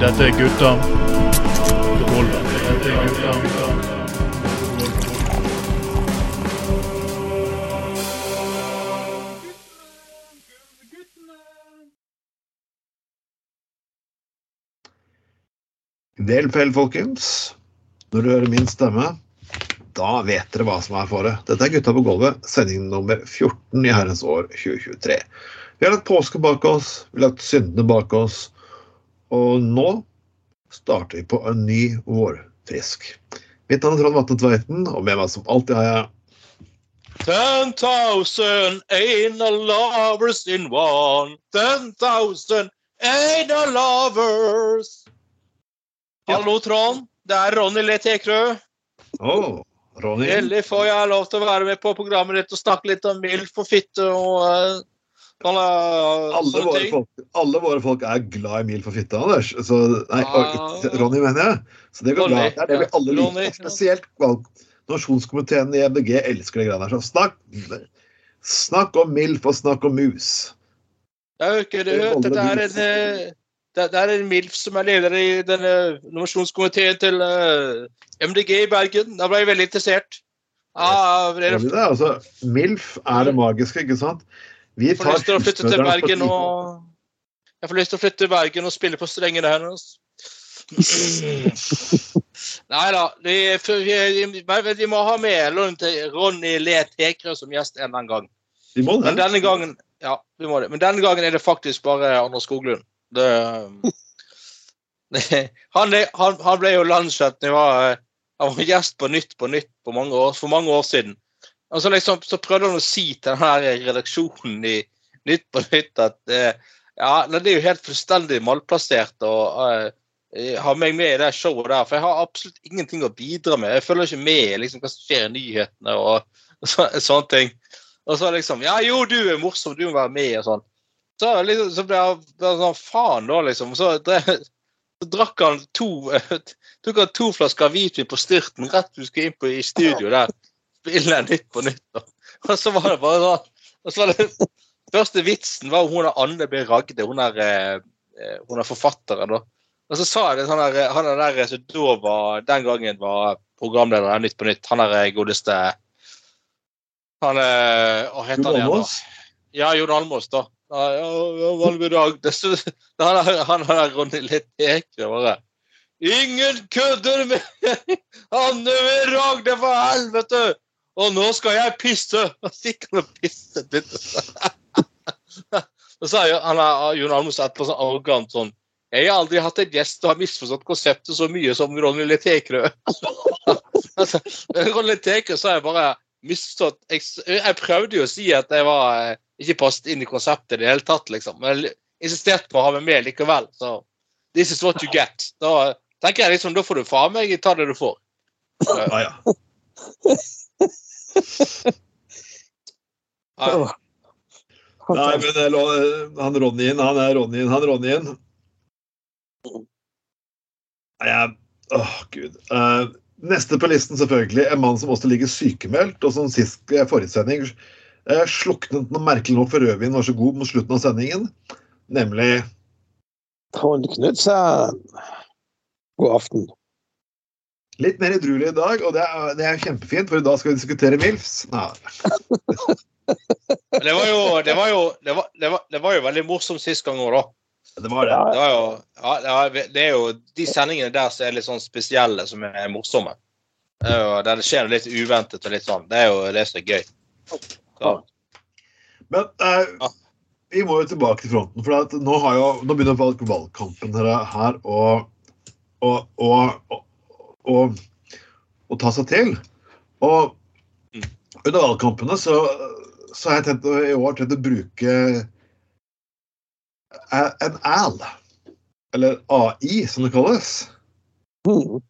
Dette er gutta på. Vel folkens. Når du hører min stemme, da vet dere hva som er fare. Dette er Gutta på gulvet, sending nummer 14 i herrens år 2023. Vi har lagt påske bak oss, vi har lagt syndene bak oss, og nå starter vi på en ny vårfrisk. Mitt navn er Trond Vatne Tveiten, og med meg som alltid har jeg 10,000 anal lovers in one. 10,000 anal lovers. Hallo, Trond. Det er Ronny Le Tekrø. Oh. Ronny. Endelig får jeg lov til å være med på programmet ditt og snakke litt om MILF og fitte og uh, alle, Alle våre, folk, alle våre folk er glad i mil for fitte, Anders. Så, nei, Ah. Ronny, mener jeg. Så det går bra. Ronny, Det er det vi alle Ronny, liker. Spesielt Nasjonskomiteen i MDG elsker de greiene der. Så snakk, snakk om MILF og snakk om mus. Det er jo ikke det er en, eh, det, det er en MILF som er leder i denne nominasjonskomiteen til eh, MDG i Bergen. Da ble jeg veldig interessert. Er det, altså, MILF er det magiske, ikke sant? Vi Jeg får lyst til å flytte til Bergen og Jeg får lyst til å flytte til Bergen og spille på strengene hennes. Nei da. Vi, vi, vi må ha med Ronny- Le Tekrø som gjest en eller annen gang. Vi må Men denne gangen ja, vi må det. Men denne gangen er det faktisk bare Anders Skoglund. Det, han, han, han ble jo landskjent da jeg var, eh, han var gjest på Nytt på Nytt på mange år, for mange år siden. Og så, liksom, så prøvde han å si til den her redaksjonen i Nytt på Nytt at eh, ja, det er jo helt fullstendig malplassert å eh, ha meg med i det showet der. For jeg har absolutt ingenting å bidra med. Jeg følger ikke med liksom, hva som skjer i nyhetene og, og så, sånne ting. Og så liksom Ja, jo, du er morsom, du må være med, og sånn. Så, liksom, så ble jeg sånn faen, da, liksom. Så, det, så drakk han to tok han to flasker hvitvin på styrten rett du skulle inn på i studio der. Spille Nytt på Nytt. da. Og så var det bare sånn og så var det, Første vitsen var hun der Anne B. Ragde, hun er, eh, hun er forfatteren, da. Og så sa jeg det der, han er der som da var, den gangen var programleder av Nytt på Nytt, han er godeste Han er Hva heter han igjen, da? Ja, Jon Almås, da. Ja, dag. Det, så, han er, han er Ronny litt ekle, bare. Ingen kødder med Anne ved Ragde, for helvete! Og nå skal jeg pisse! Og så gikk han og pisset Og Så har Jon han Jon Almås etterpå sånn arrogant sånn Jeg har aldri hatt en gjest og har misforstått konseptet så mye som Ronny Letekrø. altså, Ronny Letekrø sa jeg bare misforstått jeg, jeg prøvde jo å si at jeg var eh, ikke passet inn i konseptet i det hele tatt, liksom. Men jeg insisterte på å ha meg med likevel. Så this is what you get. Da tenker jeg liksom, da får du faen meg ta det du får. Ja, ja. Ja. Nei, men han Ronnyen, han er Ronnyen, han Ronnyen. Nei, jeg Åh, gud. Uh, neste på listen selvfølgelig en mann som også ligger sykemeldt, og som sist forrige sending uh, sluknet noe merkelig nok for rødvin var så god mot slutten av sendingen, nemlig Trond Knutsen. God aften. Litt mer edruelig i dag, og det er, det er kjempefint, for i dag skal vi diskutere MILFs. Det var jo, det var jo, det var, det var, jo veldig morsomt sist gang òg, da. det var det. Det, var jo, ja, det, er jo de sendingene der som er litt sånn spesielle, som er morsomme. Jo, der det skjer litt uventet og litt sånn. Det er jo det som er gøy. Så, Men eh, vi må jo tilbake til fronten, for nå, har jo, nå begynner valg, valgkampen her, her og, og, å, å, å, ta seg til. Og Mm. under valgkampene så, så har jeg tenkt, i år tenkt å bruke en AL, eller AI som det kalles. Mm.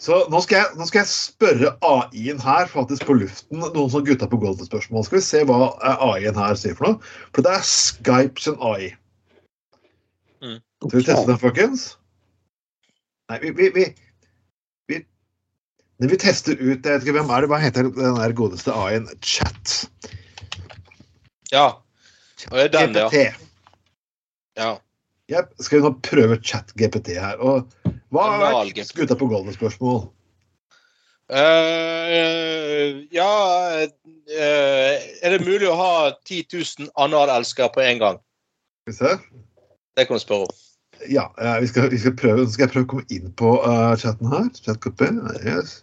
Så nå skal, jeg, nå skal jeg spørre AI-en her faktisk på luften noen sånne gutta på gulvet-spørsmål. Skal vi se hva AI-en her sier for noe? For det er Skype sin AI. Mm. Skal vi teste den, folkens? Nei, vi, vi, vi, vi tester ut jeg vet ikke, Hvem er det? Hva heter den der godeste A-en? Chat. ja. Og det er den, ja. GPT. ja. Jep, skal vi nå prøve chat-GPT her? Og hva er vært skuta på gulvet-spørsmål? Uh, ja uh, Er det mulig å ha 10 000 analelskere på en gang? Skal vi se. Det kan du spørre om. Ja, eh, vi skal, vi skal prøve, skal jeg prøve å komme inn på uh, chatten her. Chat-GP. Yes.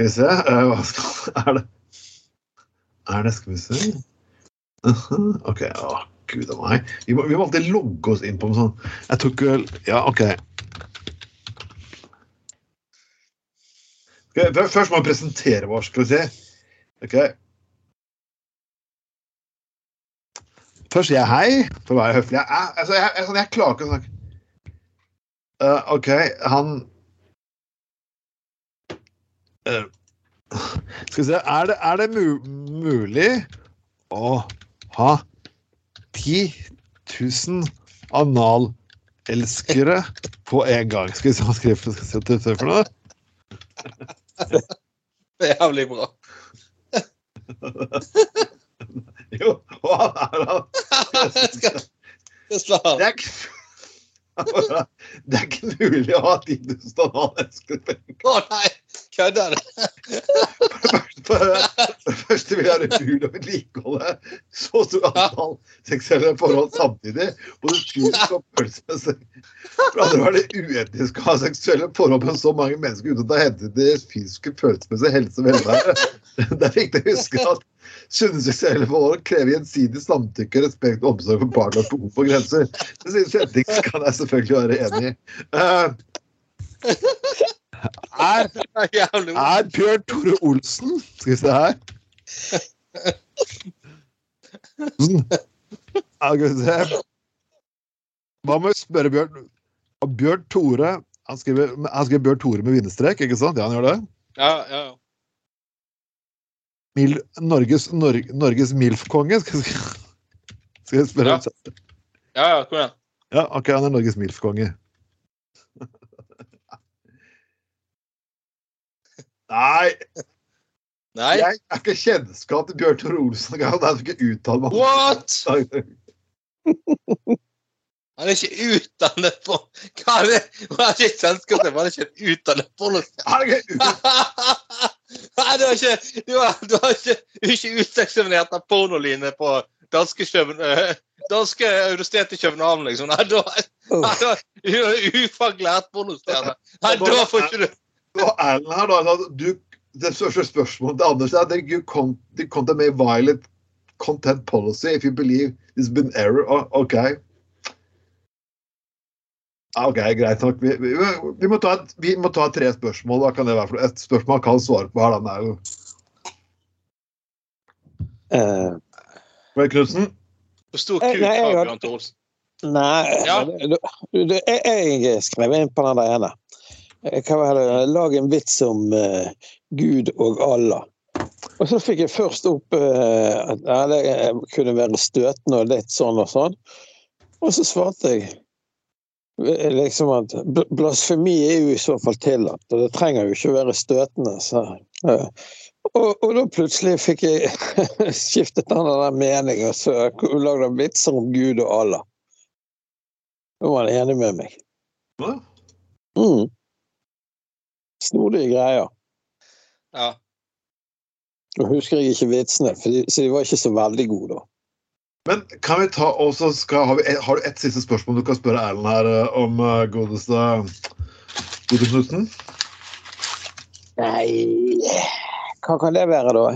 Skal vi se eh, Hva skal Er det Er det Skal vi se OK. Å, gud a meg. Vi må, vi må alltid logge oss inn på noe sånt. Jeg tok vel Ja, OK. okay Først må jeg presentere vår, skal vi se. OK. Først sier jeg hei, for å være høflig. Jeg, altså, jeg, jeg, jeg klarer ikke å snakke. Uh, OK, han Eh, Skal vi se Er det, er det mu mulig å ha 10 000 analelskere på en gang? Skal vi se hva skriften skal se hva for noe? Det er jævlig bra. Jo, hva er det? Det er det er ikke mulig å ha 10 000 analelskere på. Å nei, kødder du? Det første vil jeg være umulig å vedlikeholde så stort antall seksuelle forhold samtidig. Og det fysisk og følelsesmessig. For andre var det uetisk å ha seksuelle forhold med så mange mennesker uten å ta hensyn til deres fysiske, følelsesmessige helse og velvære. Det er viktig å huske at seksuelle forhold krever gjensidig samtykke, respekt og omsorg for barnas behov for grenser. Det jeg ikke kan jeg selvfølgelig være enig i. Uh, er er Bjørn Tore Olsen Skal vi se her. Mm. må vi. Hva med å spørre Bjørn Bjørn Tore Han skriver, han skriver Bjørn Tore med vinnerstrek, ikke sant? Ja, han gjør det. Ja, ja, ja. Mil, Norges, Nor Norges MILF-konge. Skal, jeg spørre? Ja. ja, ja, kom igjen. Ja, ok, han er Norges MILF-konge. Nei, Nei. jeg er ikke kjennskap til Bjørn Tore Olsen engang. Jeg får ikke uttale meg What? Han er ikke utdannet på Hva er det? Han er ikke kjennskap til, han er ikke utdannet på ut- Nei, du har ikke Du har, du har ikke, ikke uteksaminert av pornoline på danske Køben- eh, Danske Universitetet i København, liksom. Nei, da du er ufaglært pornostjerne. Nei, da får ikke du Og Erlend her, da, altså, du, det største spørsmålet til Anders er you con the content may violate content policy if you believe it's been error. Oh, OK. OK, greit nok. Vi, vi, vi, må ta et, vi må ta tre spørsmål. Hva kan det være for? Et spørsmål kan svare på her, den Det er jo uh, Vel, Knutsen? Hvor stor Eh, kuk har Bjørn Thorsen? Nei, Ja. du, du, jeg, jeg skrev inn på den der ene. Eh? Lag en vits om uh, Gud og Allah. Og så fikk jeg først opp uh, at det eh, kunne være støtende og litt sånn og sånn. Og så svarte jeg eh, liksom at blasfemi er jo i så fall tillatt, og det trenger jo ikke å være støtende. Så, og, og da plutselig fikk jeg skiftet den der meningen så lagde jeg vitser om Gud og Allah. Da var han enig med meg. Hva? Mm. Snodige greier. Ja. Nå husker jeg ikke vitsene, for de, så de var ikke så veldig gode da. Men kan vi ta og så skal, har, vi, har du et siste spørsmål du kan spørre Erlend her eh, om eh, godeste Gode Knutsen? Nei Hva kan det være, da?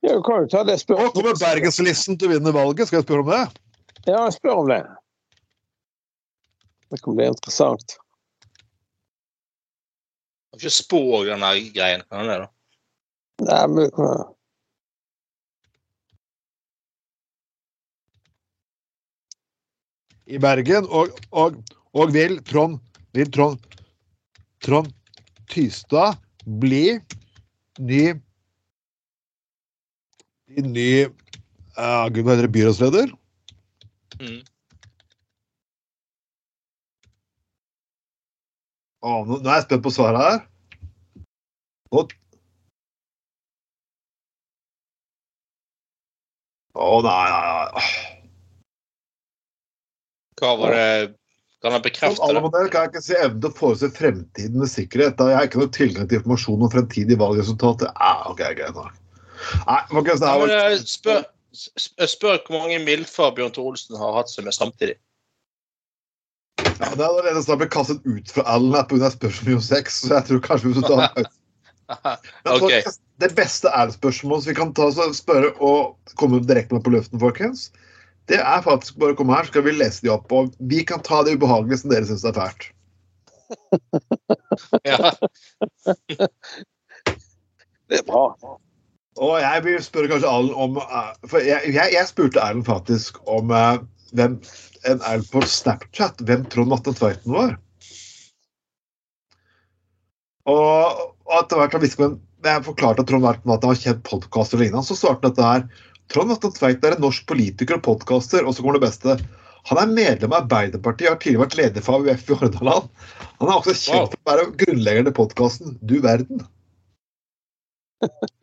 Ja, du kan jo ta det Nå kommer spørsmålet. Bergenslisten til å vinne valget. Skal jeg spørre om det? Ja, spør om det. Det kan bli interessant. Kan ikke spå den greien. Kan du det, da? Nei, men i Bergen. Og, og, og vil Trond, vil Trond, Trond Tystad bli ny Ny uh, Gud. Byrådsleder? Mm. Oh, nå, er jeg spent på svaret her. Og Å, oh, nei, nei, nei. Hva var det Kan han bekrefte det? allmodell kan jeg ikke si evne til å forutse fremtiden med sikkerhet. Da jeg har ikke noe tilgang til informasjon om fremtidige valgresultater. Ah, ok, greit nok. Nei, det Ja, her var eh, spør, spør hvor mange milfer Bjørn Tore Olsen har hatt seg med samtidig. ja, Det er allerede snart blitt kastet ut fra Allen pga. spørsmål om sex, så jeg tror kanskje vi skal ta en pause. Men Ok. folkens, Det beste er spørsmål så vi kan ta oss og spørre og komme direkte med på luften, folkens. Det er faktisk bare å komme her, så skal vi lese de opp. Og vi kan ta det ubehagelige som dere syns er fælt. Ja. Det er bra. Og jeg vil spørre kanskje Erlend om eh, For jeg, jeg, jeg spurte Erlend faktisk om uh, hvem en Erlend på Snapchat hvem Trond Atte Tveiten var. Og, og etter hvert har visst hvem jeg forklarte at Trond Atte Tveiten var kjent podkast og lignende, så svarte han dette her. Trond Atten Tveit er en norsk politiker og podkaster, og så kommer det beste. Han er medlem av Arbeiderpartiet og har tidligere vært leder for AUF i Hordaland. Han er også kjent for å være grunnleggeren til podkasten Du verden.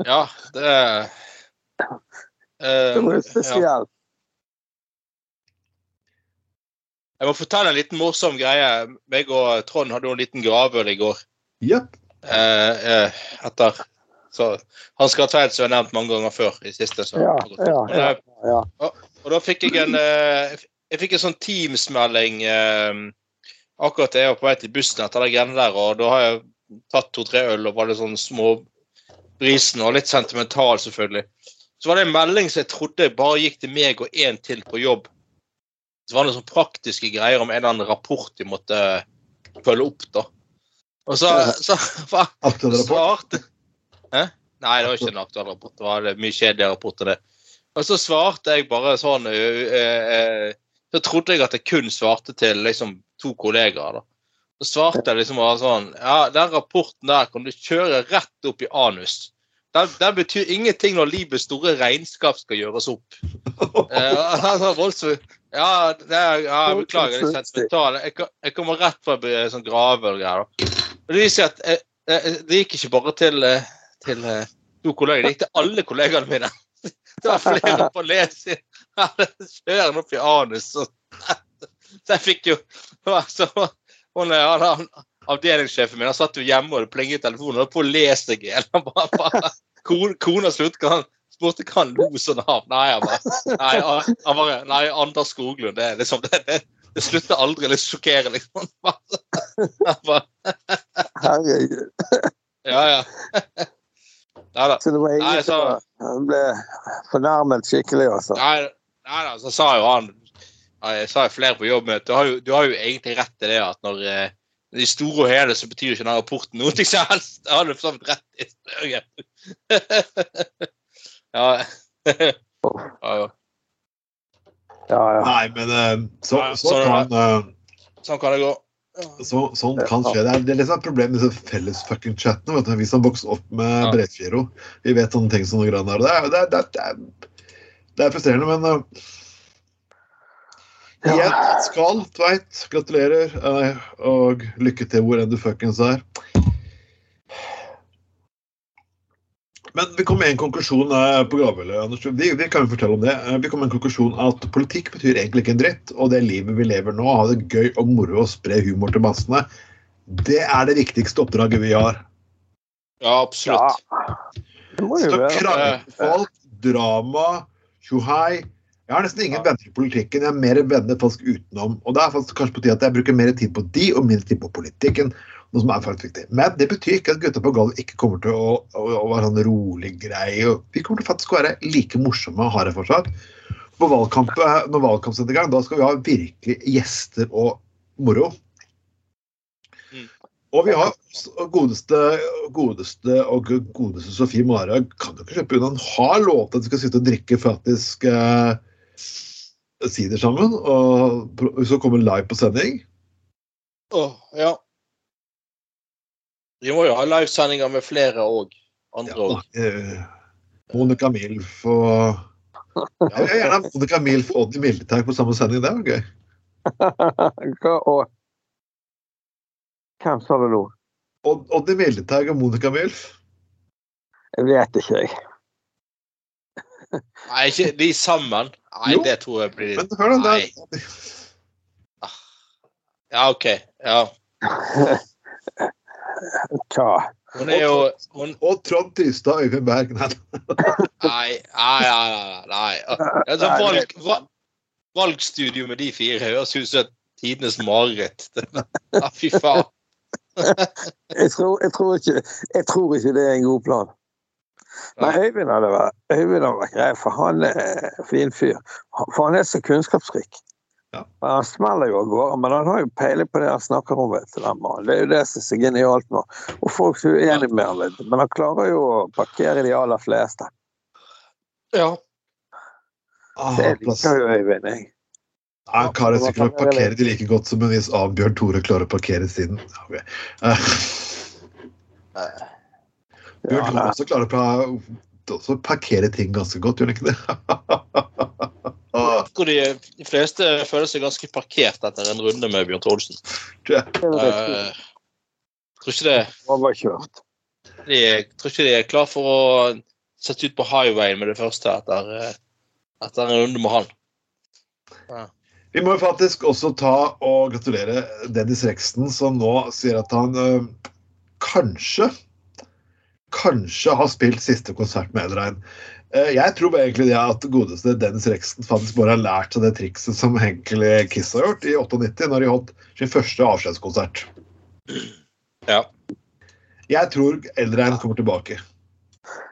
ja, det eh, Det var ja. spesielt. Jeg må fortelle en liten morsom greie. Meg og Trond hadde jo en liten gravøl i går. Yep. Eh, eh, etter så Hans Gartveit, som jeg har nevnt mange ganger før i siste. Så, Ja, ja, ja, eh, ja. Og da fikk jeg en eh, Jeg fikk en sånn Teams-melding eh, akkurat da jeg var på vei til bussen etter de greiene der, og da har jeg tatt to-tre øl og var litt sånn småbrisen og litt sentimental, selvfølgelig. Så var det en melding som jeg trodde bare gikk til meg og én til på jobb. Så var det sånne praktiske greier om en eller annen rapport de måtte følge opp, da. Og så, så så, så svarte? Nei, det var ikke en aktuell rapport. Det var en mye kjedeligere rapport enn det. Og så svarte jeg bare sånn Så trodde jeg at jeg kun svarte til liksom to kollegaer. da. Så svarte jeg liksom bare sånn Ja, den rapporten der kan du kjøre rett opp i anus. Den, den betyr ingenting når livets store regnskap skal gjøres opp. Eh, altså, voldsomt Ja, er, ja jeg beklager, det er sentimental. Jeg, jeg kommer rett fra en sånn grave og greier. da. Det viser at jeg, jeg, det gikk ikke bare til, eh, til eh, to kolleger, det gikk til alle kollegene mine. Det var flere på å lese. Kjører den opp i anus. Så, jeg fikk jo så, hun, er- han, Avdelingssjefen min han satt jo hjemme og det plinget i telefonen og på å lese seg i hjel. Han bare- bare- kon- Kona sluttet han spurte hva han lo sånn av. Nei, han bare, nei, han bare Nei, Anders Skoglund. Det, liksom, det, det, det slutter aldri å sjokkere, liksom. Han bare, Herregud. ja, ja. Nei da. Så det var Nei, så- som Han ble fornærmet skikkelig, altså. Nei, nei da, så sa jo han Jeg sa jo flere på jobbmøte. Du, du har jo egentlig rett i det at når eh, i store og hele så betyr ikke den rapporten noe som helst. Jeg hadde for så vidt rett i Jørgen. ja. ja, ja. Ja, ja. Nei, men eh, så, Ja, så er kan eh, Sånn kan det gå. Så, Sånn kan skje. Det er, det er liksom et problem med disse felles fucking chattene. vet du. Vi som vokste opp med Ja. brevgiro, vi vet sånne ting som noen greier der. Det er, det er, det er, det er, er frustrerende, men uh, igjen, Skål, Tveit. Gratulerer. Uh, og lykke til hvor enn du fuckings er. Men vi kom med en konklusjon eh, på gravølet. Anders. Vi, vi kan jo fortelle om det. Eh, Vi kom med en konklusjon at politikk betyr egentlig ikke en dritt. Og det livet vi lever nå, ha det gøy og moro og spre humor til massene, det er det viktigste oppdraget vi har. Ja, absolutt. Ja. Så jo Skal være krangle med folk, drama, tjohei. Jeg har nesten ingen Ja. venner i politikken. Jeg har mer venner folk utenom. Og det er faktisk kanskje på tide at jeg bruker mer tid på de og mindre tid på politikken. Noe som er faktisk viktig. Men det betyr ikke at gutta på gulvet ikke kommer til å, å, å være sånn rolig grei. Vi kommer til faktisk å være like morsomme og harde fortsatt. På valgkamp, når valgkamp setter i gang, da skal vi ha virkelig gjester og moro. Mm. Og vi har godeste, godeste og godeste Sofie Mara kan jo ikke slippe unna. Hun har lovt at de skal sitte og drikke faktisk eh, sider sammen. Og så kommer live på sending. Åh, ja. Vi må jo ha livesendinger med flere òg. Andre Ja, òg. eh, Monica Milf og ja, Jeg gjerne Monica Milf og i Mildeteig på samme sending. Det var gøy. Hva og Hvem sa det nå? Odd- i Mildeteig og Monica Milf. Jeg vet ikke, jeg. Nei, ikke de sammen. Nei, Jo. det tror jeg blir Men hør da, det, Ja, OK. Ja. Hva? Hun er jo hun, Og Trond Tystad Øyvind Berg. Nei, Nei, nei, nei. Altså, valg, valg, valgstudio med de fire høres ut som tidenes mareritt. Ja, fy faen. Jeg tror, jeg, tror ikke, jeg tror ikke det er en god plan. Nei, Øyvind hadde vært grei, for han er fin fyr. For han er så kunnskapsrik. Ja. Han smeller jo av gårde, men han har jo peiling på det han snakker om. vet du, den mannen. Det er jo det som er så genialt nå. Og folk er uenige med han litt, men han klarer jo å parkere de aller fleste. Ja. ah, Det liker jo Øyvind, jeg. Han klarer sikkert å parkere de like godt som en viss Avbjørn Tore klarer å parkere sin. Okay. Uh. Bjørn Ja, Tore også klarer å parkere ting ganske godt, gjør han ikke det? Tror de, de fleste føler seg ganske parkert etter en runde med Bjørn Trollsen Uh, tror ikke det overkjørt. de, tror ikke de er klar for å sette ut på highwayen med det første etter, eh, etter en runde med han. Vi må jo faktisk også ta og gratulere Dennis Rexton, som nå sier at han øh, kanskje Kanskje har spilt siste konsert med Elrein. Eh, jeg tror egentlig det at godeste Dennis Rexton faktisk bare har lært seg det trikset som Henkel Kiss har gjort i 98, når de holdt sin første avskjedskonsert. Ja. Jeg tror Eldrein kommer tilbake.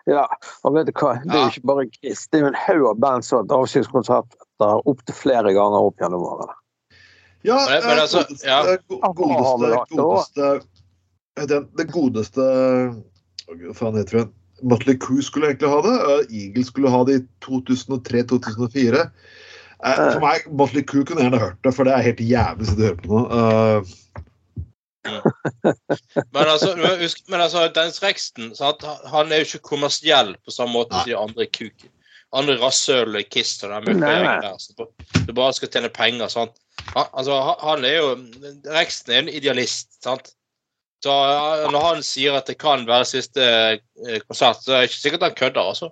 Ja, og vet du hva? Det er jo ikke bare Kiss. Det er jo en haug av band som har hatt avskjedskonserter opptil flere ganger opp gjennom årene. Ja, Men- eh, altså, godeste, ja. godeste, det godeste den, Det godeste Hva faen heter hun? Motley Crew skulle egentlig ha det. eh, Eagle skulle ha det i 2003-2004. Eh, for meg, Motley Crew kunne gjerne hørt det, for det er helt jævlig å du hører høre på nå. Eh, Men altså, husk, men altså Dennis Rexton sant? han er jo ikke kommersiell på samme måte som de andre kuken. Andre rasshøl og Kiss og den møkkagjengen der. som Du bare skal tjene penger. Sant? Han, altså, han- han er jo Rexton er en idealist. sant? Så eh, når han sier at det kan være siste eh, konsert, så er det ikke sikkert han kødder, altså.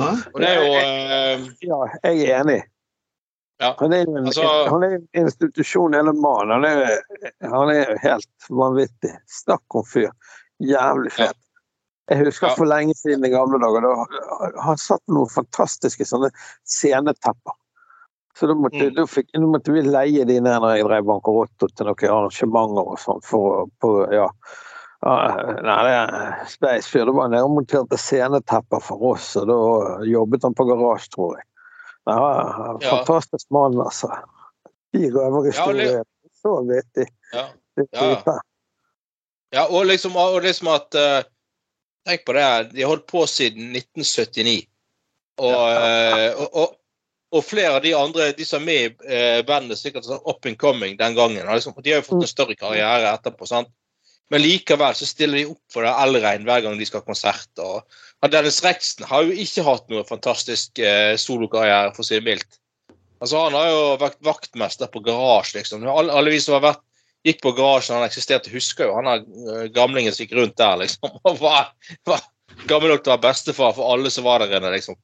nei? Og det er jo eh, Ja, jeg er enig. Ja. Han er en, Altså- han er en institusjon, hele mannen. Han er, han er helt vanvittig. Snakk om fyr. Jævlig fet. Jeg husker Ja. for lenge siden i gamle dager. Da, han satt noen fantastiske sånne scenetepper. Så da måtte, Mm. da, fikk, da måtte vi leie de ned når jeg drev Bankerotto til noen arrangementer og sånn. For, på, ja. Ja, Nei, det er Space Fyr. Det var nedmonterte scenetepper for oss, og da jobbet han på garasje, tror jeg. Ja, Ja. fantastisk mann, altså. De røverhistorier. Så vittig. ja. Ja, ja. Ja, og liksom, og liksom at uh, Tenk på det, de har holdt på siden 1979. Og, eh, og, og, og flere av de andre, de som er med i eh, bandet, sikkert sånn up and coming den gangen. Liksom, de har jo fått en større karriere etterpå. sant? Men likevel så stiller de opp for det Elrein hver gang de skal ha konsert. og Dennis Rexton har jo ikke hatt noe fantastisk eh, solokarriere, for å si det mildt. Altså Han har jo vært vaktmester på garasje, liksom. Alle, alle vi som har vært gikk på garasjen han eksisterte, husker jo han er eh, gamlingen som gikk rundt der, liksom. Og var, var gammel nok til å være bestefar for alle som var der inne, liksom.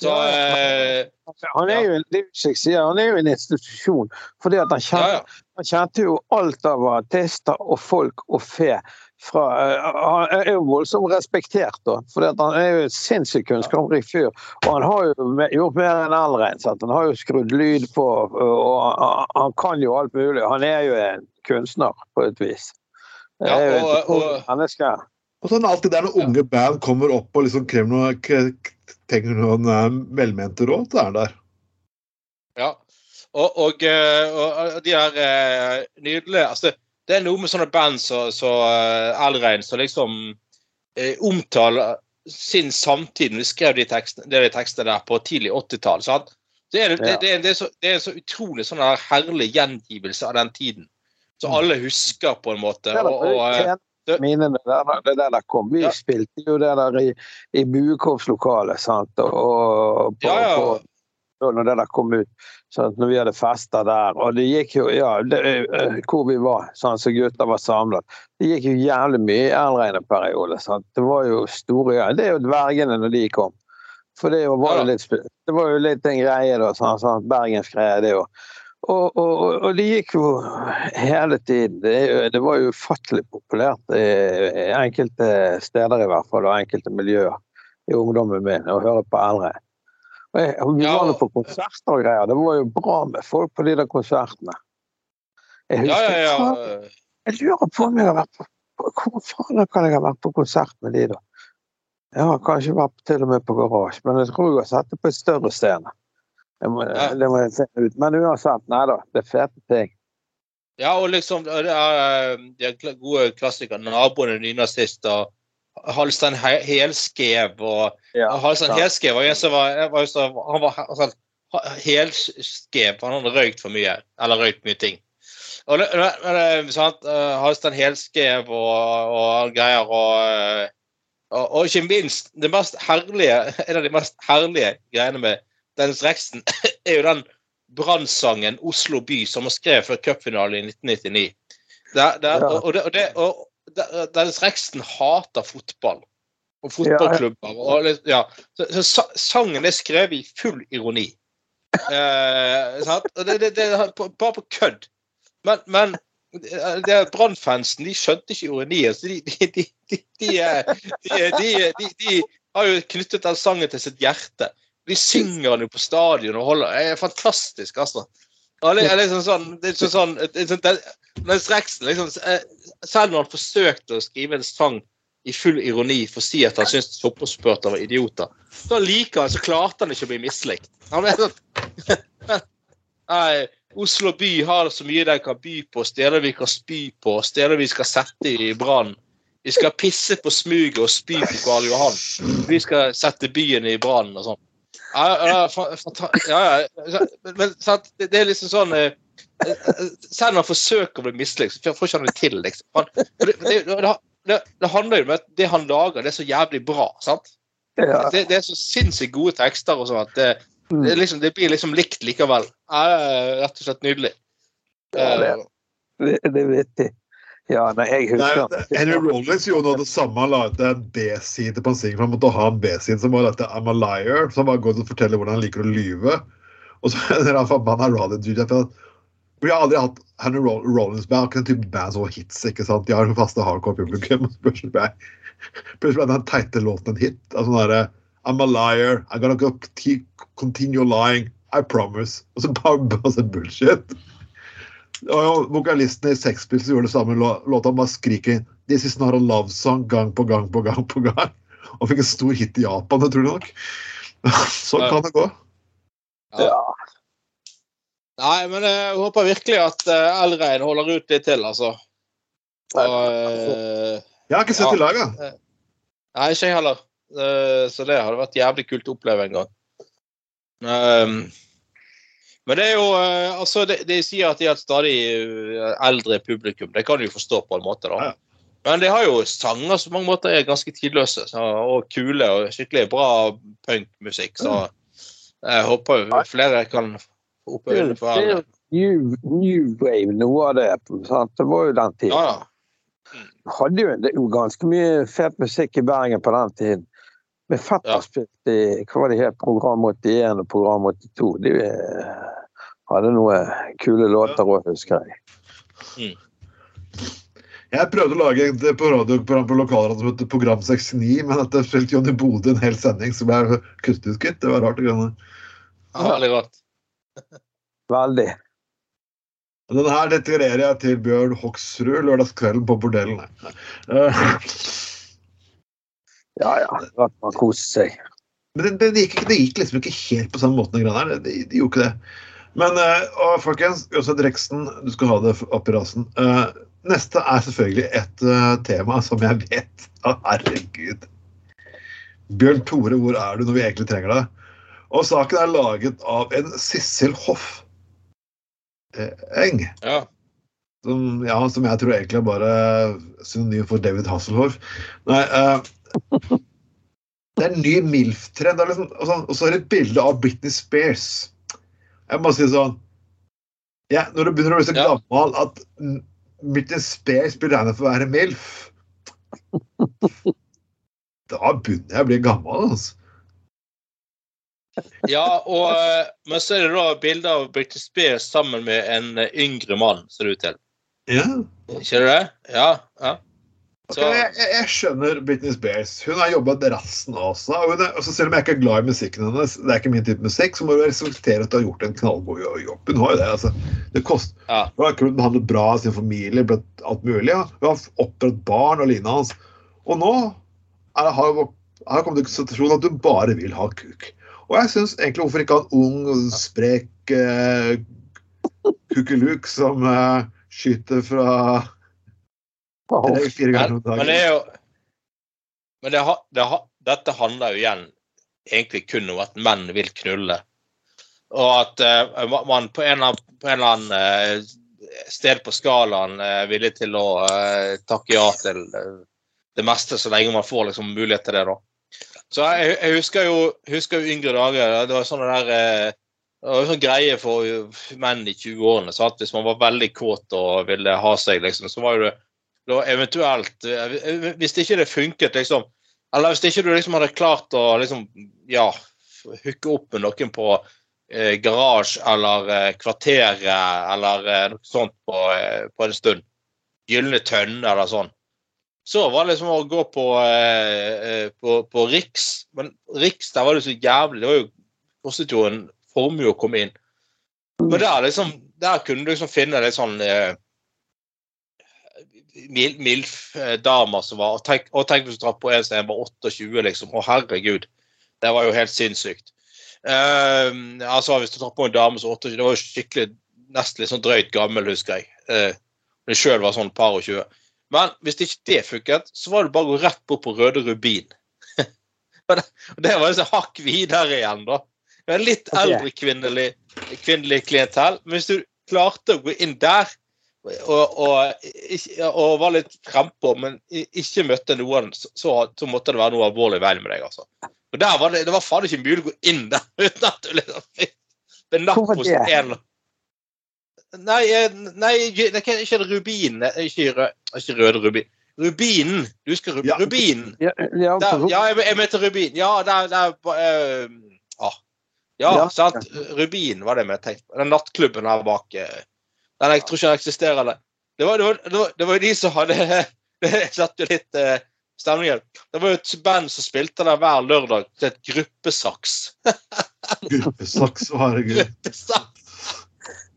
Så eh, Han er jo en, han er jo en institusjon. Fordi at han kjente, ja. han kjente jo alt av artister og folk og fe. Fra, eh, han er jo voldsomt respektert, da. For han er jo en sinnssykt kunnskapsrik fyr. Og han har jo gjort mer enn Elrein. Han har jo skrudd lyd på, og han, han kan jo alt mulig. Han er jo en kunstner, på et vis. Ja, og- og- menneske. Og så er det alltid der når unge band kommer opp og liksom krever noe, trenger noen eh, velmente råd, så er han der. Ja. Og, og, eh, og, de er eh, nydelige altså, Det er noe med sånne band som så, uh, Elrein som liksom eh, omtaler sin samtid når de skrev de tekstene, de tekstene der på tidlig 80-tall. Det det, det, det, er det er en så utrolig sånn herlig gjengivelse av den tiden. Så alle husker på en måte. Det Og, og, minnene der, det der der kom. Vi Ja. spilte jo det der i, i Buekorpslokalet, sant. Og, på, ja, ja. på når det der kom ut. Sant? Når vi hadde fester der. Og det gikk jo Ja, det, eh, hvor vi var, sant? så gutter var samlet. Det gikk jo jævlig mye i Elrein en periode. Sant? Det var jo store ja, Det er jo dvergene når de kom. For det var litt, det var jo litt en greie, da. Bergensk Bergensgreie, det jo. Og, og, og, det gikk jo hele tiden. Det, det var jo ufattelig populært i i enkelte steder i hvert fall, og enkelte miljøer i ungdommen min, å høre på eldre. Og jeg, vi var jo på konserter og greier. Det var jo bra med folk på de der konsertene. Jeg husker, ja, ja. ja. jeg lurer på om jeg har vært på Hvor faen kan jeg ha vært på konsert med de, da? Jeg har kanskje vært til og med på Garasje, men jeg tror jeg har sett det på et større scene. Det må, det må jeg finne ut. Men uansett, nei da. Det er fete ting. Ja, og liksom det er eh, de er gode klassikere. 'Naboen er nynazist' og Halstein Helskev og Ja, Halstein. Helskev var en som var, var, Han var altså, helskev, han hadde røykt for mye. Eller røykt mye ting. Og det, sant? eh, Halstein Helskev og, og greier og, eh, og Og ikke minst, det mest herlige, en av de mest herlige greiene med Dennis Rexen er jo den brannsangen 'Oslo by' som var skrevet før cupfinalen i 1999. Der, der, Ja. og, det, og, det, og Dennis Rexen hater fotball og fotballklubber. Og, ja. så, så sa- sangen er skrevet i full ironi. Eh? Og det, det, det bare på kødd. Men, men Brann-fansen de skjønte ikke ironien. Så de, de har jo knyttet den sangen til sitt hjerte. De synger den jo på stadion og holder Det er fantastisk, altså. Det er liksom sånn, det er liksom sånn, det er det, mens Rexen liksom, eh, Selv når han forsøkte å skrive en sang i full ironi for å si at han syntes fotballsupportere var idioter, så likevel så klarte han ikke å bli mislikt. Han ble sånn Nei, Oslo by har så mye de kan by på, steder vi kan spy på, steder vi skal sette i brann. Vi skal pisse på smuget og spy på Karl Johan. Vi skal sette byen i brann og sånn. Ja, ja, ja. Men sant, det er liksom sånn eh, eh, Selv om han forsøker å bli mislikt, får ikke han det til, liksom. Han, det, det, det, det, handler jo om at det han lager, det er så jævlig bra. sant? Det, det er så sinnssykt gode tekster og sånn at det, Mm. det, liksom, det blir liksom likt likevel. Ja, rett og slett nydelig. Ja, det Eh, Det, er vittig. Ja, nei, jeg Nei, husker Henry Rollins gjorde noe av det samme. Han la ut en B-side på en singel. Han måtte ha en B-side som var dette I'm a liar. Som bare går til å fortelle hvordan han liker å lyve. Og så er han forbanna. Vi har aldri hatt Henry Roll- Rollins med akkurat den type band som var hits. ikke sant? De har faste hardcore-publikum. Plutselig ble den teite låten en hit. Altså sånn derre I'm a liar. I'm gonna continue lying. I promise. Og så bare masse bullshit. Og vokalisten i Sex Pistols gjorde det samme lå- låta. Han bare skriker 'This is not a love song' gang på gang på gang. på gang. Og fikk en stor hit i Japan, det tror jeg nok. Sånn kan det gå. Ja. Nei, men jeg håper virkelig at uh, Elrein holder ut litt til, altså. Og, eh, Jeg har ikke sett Ja. i lag. Nei, ikke jeg heller. Eh, så det hadde vært jævlig kult å oppleve en gang. Um, men det er jo eh, Altså, de, de sier at de har et stadig eh, eldre publikum. Det kan du forstå på en måte, da. Ja. Men de har jo sanger som på mange måter er ganske tidløse så, og kule og skikkelig bra punkmusikk. Så jeg håper flere kan få opp Det er øynene for det er jo new, new wave, noe av det. Sant? Det var jo den tiden. Ja, ja. hadde jo, det er jo ganske mye fet musikk i Bergen på den tiden. Med fetter Ja. spilte i hva var det het, Program 81 og Program 82. De eh, hadde noen kule låter òg, husker jeg. Jeg prøvde å lage et på radioprogram på lokalradioen som heter Program 69, men at det spilte Johnny Bodø en hel sending som er kuttet ut, gitt. Det var rart. ja veldig rart. Veldig. Denne her deklarerer jeg til Bjørn Hoksrud lørdagskvelden på bordellen. Eh, Ja ja, man koser seg. Men det, det, gikk, det gikk liksom ikke helt på samme måten. de. Det, det, det gjorde ikke det. Men eh, og folkens, Jøsef Reksten, du skal ha det opp i rasen. Eh, neste er selvfølgelig et eh, tema som jeg vet Herregud. Bjørn Tore, hvor er du når vi egentlig trenger deg? Og saken er laget av en Sissel Hoff eh, Eng. Ja. Som, ja, som jeg tror egentlig er bare synonym for David Hasselhoff. Nei, eh, det er en ny MILF-trend. Liksom, og sånn- og så er det et bilde av Britney Spears. Jeg må si sånn ja, Når du begynner å bli så gammel at Britney Spears blir regnet for å være MILF Da begynner jeg å bli gammel, altså. Ja, og, eh, men så er det da bilde av Britney Spears sammen med en eh, yngre mann, ser det ut til. Ja. Ikke det? Ja. ja. Så, jeg, jeg, jeg skjønner Britney Spears. Hun har jobbet rassen. Og hun er, altså selv om jeg ikke er glad i musikken hennes, det er ikke min type musikk, så må du respektere at du har gjort en knallgod jobb. Hun har jo det. altså. Det kost, Ja. Hun har ikke behandlet bra av sin familie, blitt alt mulig. Ja. Hun har oppdratt barn og lignende hans. Og nå er det, har hun kommet til situasjonen at hun bare vil ha kuk. Og jeg syns egentlig hvorfor ikke ha en ung, sprek eh, kukeluk som eh, skyter fra tre-fire ganger om men, men det er jo Men det, ha- det, ha- dette handler jo igjen egentlig kun om at menn vil knulle. Og at uh, man på en, på en eller annen uh, sted på skalaen er villig til å eh, takke ja til det meste, så lenge man får liksom, mulighet til det. da. Så jeg, jeg husker, jo, husker jo yngre dager. Det var sånne der det var jo sånn greie for menn i 20-årene. så at Hvis man var veldig kåt og ville ha seg, liksom, så var jo det da eventuelt eh, Hvis ikke det funket, liksom Eller hvis ikke du liksom hadde klart å liksom Ja, hooke opp med noen på eh, garasje eller eh, kvarteret eller eh, noe sånt på, eh, på en stund. Gylne tønne eller sånn. Så var det liksom å gå på, eh, på, på Riks. Men Riks, der var det så jævlig. Det var jo kostet jo en formue å komme inn. Men der, liksom, der kunne du liksom finne litt sånn eh, mil- MILF-damer som var Og tenk, og tenk hvis du traff på en som var 28, liksom. Å, herregud. Det var jo helt sinnssykt. Uh, altså, hvis du traff på en dame som var 28, det var jo skikkelig nesten litt sånn drøyt gammel, husker jeg. Uh, jeg sjøl var sånn par og 20. Men hvis ikke det funket, så var det bare å gå rett bort på Røde Rubin. og det, var det liksom hakk videre igjen, da. Det var litt eldre kvinnelig, kvinnelig klientell. Men hvis du klarte å gå inn der og, og, og var litt frempå, men ikke møtte noen, så, så måtte det være noe alvorlig i veien med deg. altså. Og der var Det det var faen ikke mulig å gå inn der uten at du liksom fikk benapp hos en Nei, eh, nei det er ikke rubin eh, Ikke, rød, ikke røde rubin. Rubinen! Du husker rubin? Ja. rubin. Ja, ja, Der, ja, jeg, jeg mente rubin. Ja, der, der uh, ah. Ja, Ja. sant. Rubin var det vi tenkte på. Den nattklubben her bak. eh, Den jeg tror ikke den eksisterer. Det Det var, det var, det var, jo de som hadde Det satte jo litt eh, stemningen. Det var jo et band som spilte der hver lørdag til et gruppesaks. Gruppesaks, herregud. Gruppesaks!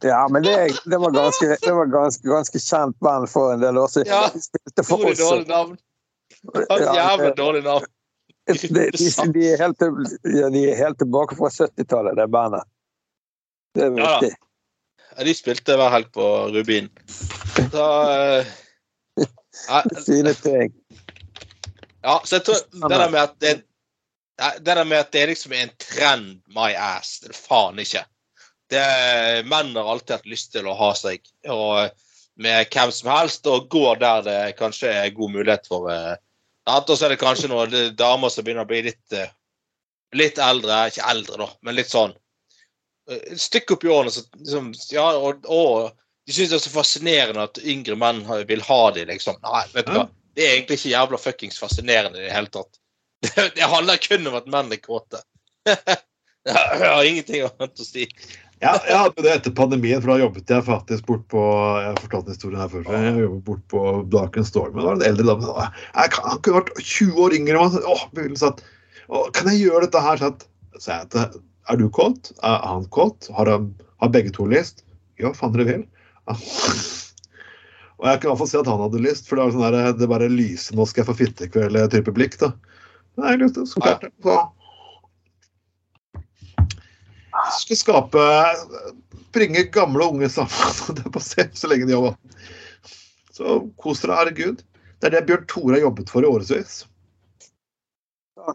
ja, men det, det var ganske, det var ganske, ganske kjent band for en del år siden. Ja. De spilte for Utrolig oss. dårlig navn. Ja, Jævlig dårlig navn. de, de, de, er helt, ja, de er helt tilbake fra 70-tallet, det bandet. Det er Ja viktig. Ja, de spilte hver helg på Rubin. Så eh, ja, Fine ting. Ja, så jeg tror det der med at det, det der med at det er liksom en trend, my ass, det er faen ikke. Det, menn har alltid hatt lyst til å ha seg og, med hvem som helst, og går der det kanskje er god mulighet for eh, at Og så er det kanskje noen eh, damer som begynner å bli litt, eh, litt eldre. Ikke eldre, da, men litt sånn eh, Et stykke opp i årene. Så, liksom, ja, og, og de syns det er så fascinerende at yngre menn vil ha dem, liksom. Nei, vet du hva. Det er egentlig ikke jævla fuckings fascinerende i det hele tatt. Det, det handler kun om at menn er kåte. Jeg har ingenting annet å si. Ja, jeg hadde det etter pandemien, for da jobbet jeg faktisk bort på Jeg har fortalt historien her før. Jeg jobbet bort på Blaken Storm. Da var det en eldre dame «Å, Han kunne vært 20 år yngre. Og, «Å, kan jeg gjøre dette her? Så jeg, Er du kåt? Er han kåt? Har, har begge to lyst? Ja, faen dere vil. Ja. Og jeg kan i hvert fall si at han hadde lyst, for det var sånn der, det bare lyser 'nå skal jeg få fittekveld'-type blikk. da. Nei, lyst til så klart det. Så skal skape Bringe gamle og unge sammen. Det er bare så lenge de jobber. Så kos dere, herregud. Det er det Bjørn Tore har jobbet for i årevis.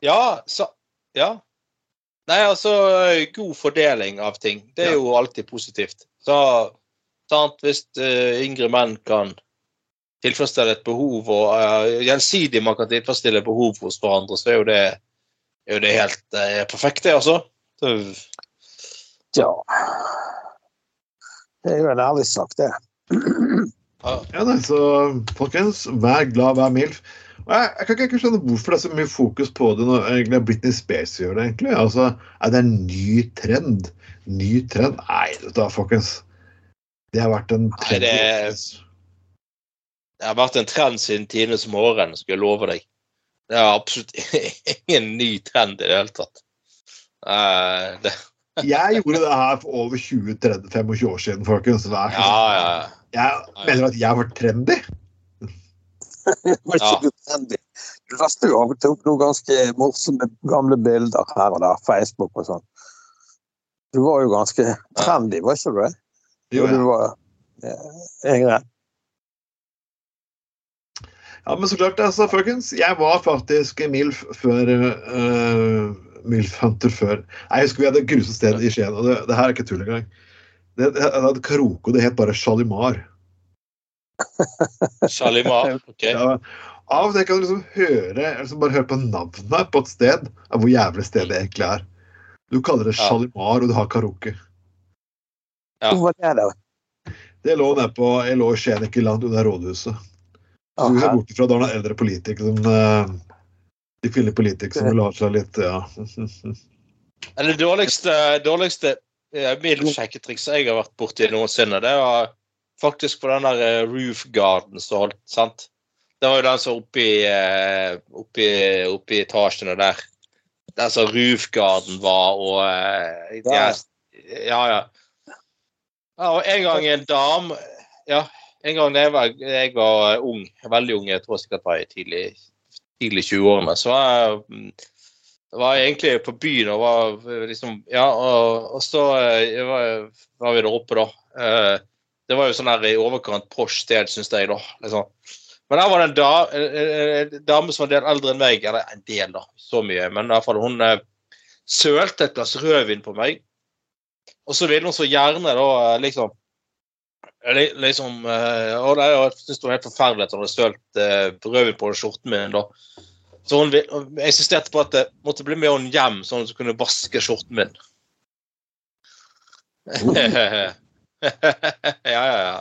Ja, så Ja. Nei, altså God fordeling av ting. Det er Ja. jo alltid positivt. Så sant, hvis uh, yngre menn kan tilfredsstille et behov, og uh, gjensidig man kan tilfredsstille behov hos hverandre, så er jo det, er jo det helt uh, perfekt, det, altså. Ja. Det er jo en ærlig sak, det. ja. Ja, nei, så folkens, vær glad, vær mild. Jeg, jeg kan ikke skjønne hvorfor det er så mye fokus på det når egentlig Britney Spears gjør det. egentlig. Altså, Er det en ny trend? Ny trend? Nei, vet du hva, folkens. Det har vært en trend. Nei, det, det- Det har vært en trend siden tidenes morgen, skal jeg love deg. Det er absolutt ingen ny trend i det hele tatt. Uh, det, Jeg gjorde det her for over 20-25 år siden, folkens. Vær så ja, snill. ja. Jeg mener at jeg var trendy. Ja. Nødvendig. Du lastet jo av og til opp noen ganske morsomme gamle bilder her og der, Facebook og sånn. Du var jo ganske trendy, var ikke du det? Jo, Du var ja, yngre. Ja, men så klart, altså, folkens. Jeg var faktisk MILF før uh, MILF Hunter før. Nei, Jeg husker vi hadde et grusomt sted i Skien, og det, det her er ikke tull engang. Det, det hadde karaoke, og det het bare Shalimar. Shalimar. ok. Ja, av og til kan du liksom høre liksom bare høre på navnet på et sted, av hvor jævlig stedet egentlig er. Du kaller det Ja. Shalimar, og du har karaoke. Ja. Hvor er det? Det lå nede på Jeg lå i Skien, ikke langt unna rådhuset. Så vi ser bort ifra da er det eldre politikere som eh, De kvinnelige politikere som vil ha seg litt Ja. Det dårligste, dårligste eh, milf-sjekketrikset jeg har vært borti noensinne, det var faktisk på den der eh, roof garden som holdt, sant? Det var jo den som oppi, eh, oppi, oppi etasjene der. Der som roofgarden var, og eh, Ja. Ja, ja. Og en gang en dame Ja, en gang da jeg var, jeg var eh, ung, veldig ung, jeg tror sikkert var i tidlig, tidlig 20-årene, så var jeg mm, var egentlig på byen og var liksom Ja, og, og så var, var vi der oppe, da. Det var jo sånn her i overkant posh sted, syns jeg, da. Liksom. Men der var det en, da, en, dame som var en del eldre enn meg. Eller en del, da. Så mye. Men i hvert fall hun eh, sølte et glass rødvin på meg. Og så ville hun så gjerne da eh, liksom Liksom eh, Og det, jeg syntes det var helt forferdelig at hun hadde sølt eh, rødvin på skjorten min. da så hun insisterte på at jeg måtte bli med henne hjem, sånn at hun kunne vaske skjorten min. ja, ja, ja.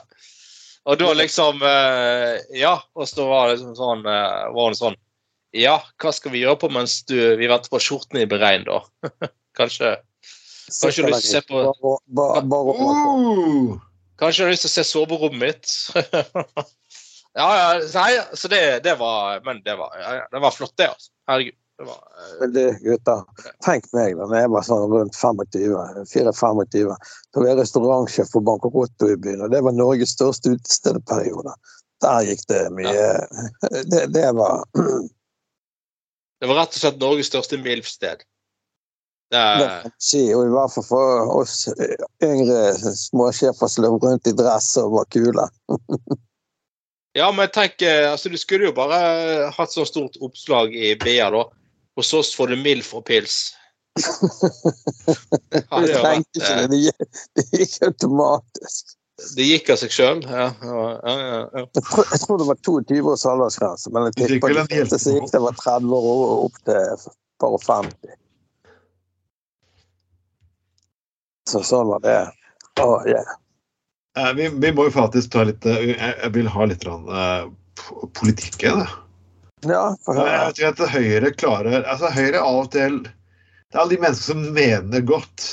Og da liksom eh, Ja, og så var det liksom sånn eh, var sånn Ja, hva skal vi gjøre på mens du, vi venter på skjortene i beregn, da? Kanskje Kanskje du har lyst til å se på- Bare, bare, bare! Kanskje du har lyst til å se soverommet mitt? ja, ja, nei, så det, det var Men det var, ja, det var flott, det, altså. Herregud. Det var, uh... Men du, gutter. Tenk meg da når jeg var sånn rundt 25, 24-25. Da var jeg restaurantsjef for Bankerotto i byen, og det var Norges største utestedperiode. Der gikk det mye det, det var det var rett og slett Norges største MILF-sted. Det kan si, og i hvert fall for oss yngre småsjefer som løp rundt i dress og var kule. Ja, men tenk, eh, altså du skulle jo bare hatt så stort oppslag i BA, da. Hos oss får du MILF og pils. Ja, det, tenkte ikke eh, det, det gikk- det gikk automatisk. det gikk av seg sjøl. Ja, ja, ja. Jeg tror, jeg tror det var 22 års aldersgrense, men jeg tipper det, det, gikk det var 30 år og opp til bare 50. Så sånn var det. Oh, yeah. Eh, vi, vi må jo faktisk ta litt eh, Jeg, vil ha litt uh, politikk i det. Ja, for Jeg tror at Høyre klarer altså Høyre av og til Det er alle de menneskene som mener godt.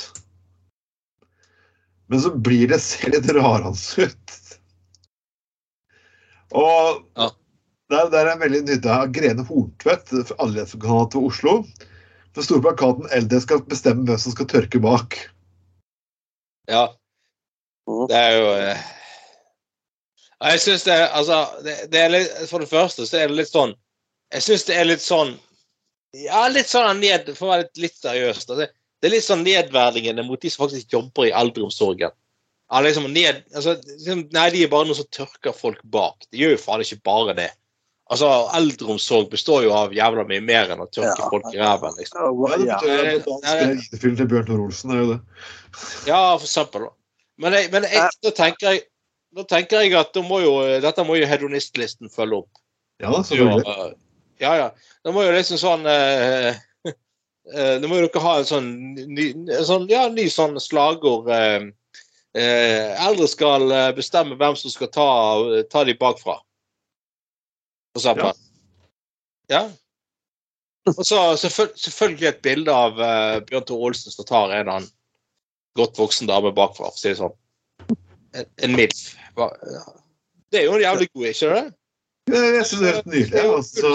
Men så blir det ser litt rarans ut. Og Ja. det, er, er en veldig nytte av Grene Horntvedt, allmennhetskandidat til Oslo. Den store plakaten 'LD skal bestemme hvem som skal tørke bak'. ja. Mhm. Det er jo eh, Jeg syns det Altså, det, det er litt For det første så er det litt sånn Jeg syns det er litt sånn Ja, litt sånn ned For å være litt, litt seriøst. Altså, det er litt sånn nedverdigende mot de som faktisk jobber i eldreomsorgen. Ja, liksom ned, altså, liksom, nei, de er bare noen som tørker folk bak. De gjør jo faen ikke bare det. Altså, Eldreomsorg består jo av jævla mye mer enn å tørke Ja. folk i ræven. Liksom. Ja, ID-film til Bjørn Tor Olsen er jo det. Ja, for eksempel. Men, jeg, men jeg, da, tenker jeg, da tenker jeg at da må jo, dette må jo hedonistlisten følge opp. Ja selvfølgelig. Ja, ja. ja. Da må jo liksom sånn eh, eh, Da må jo dere ha en sånn ny, sånn, ja, ny sånn slagord eh, eh, Eldre skal eh, bestemme hvem som skal ta, ta de bakfra. For eksempel. Ja. Og så selvføl selvfølgelig et bilde av Bjørn Tore Olsen som tar en annen godt voksen dame bakfra, si det sånn. En, en MILF. Det er jo en jævlig god, ikke det? Jeg, syns det er helt nydelig. Altså,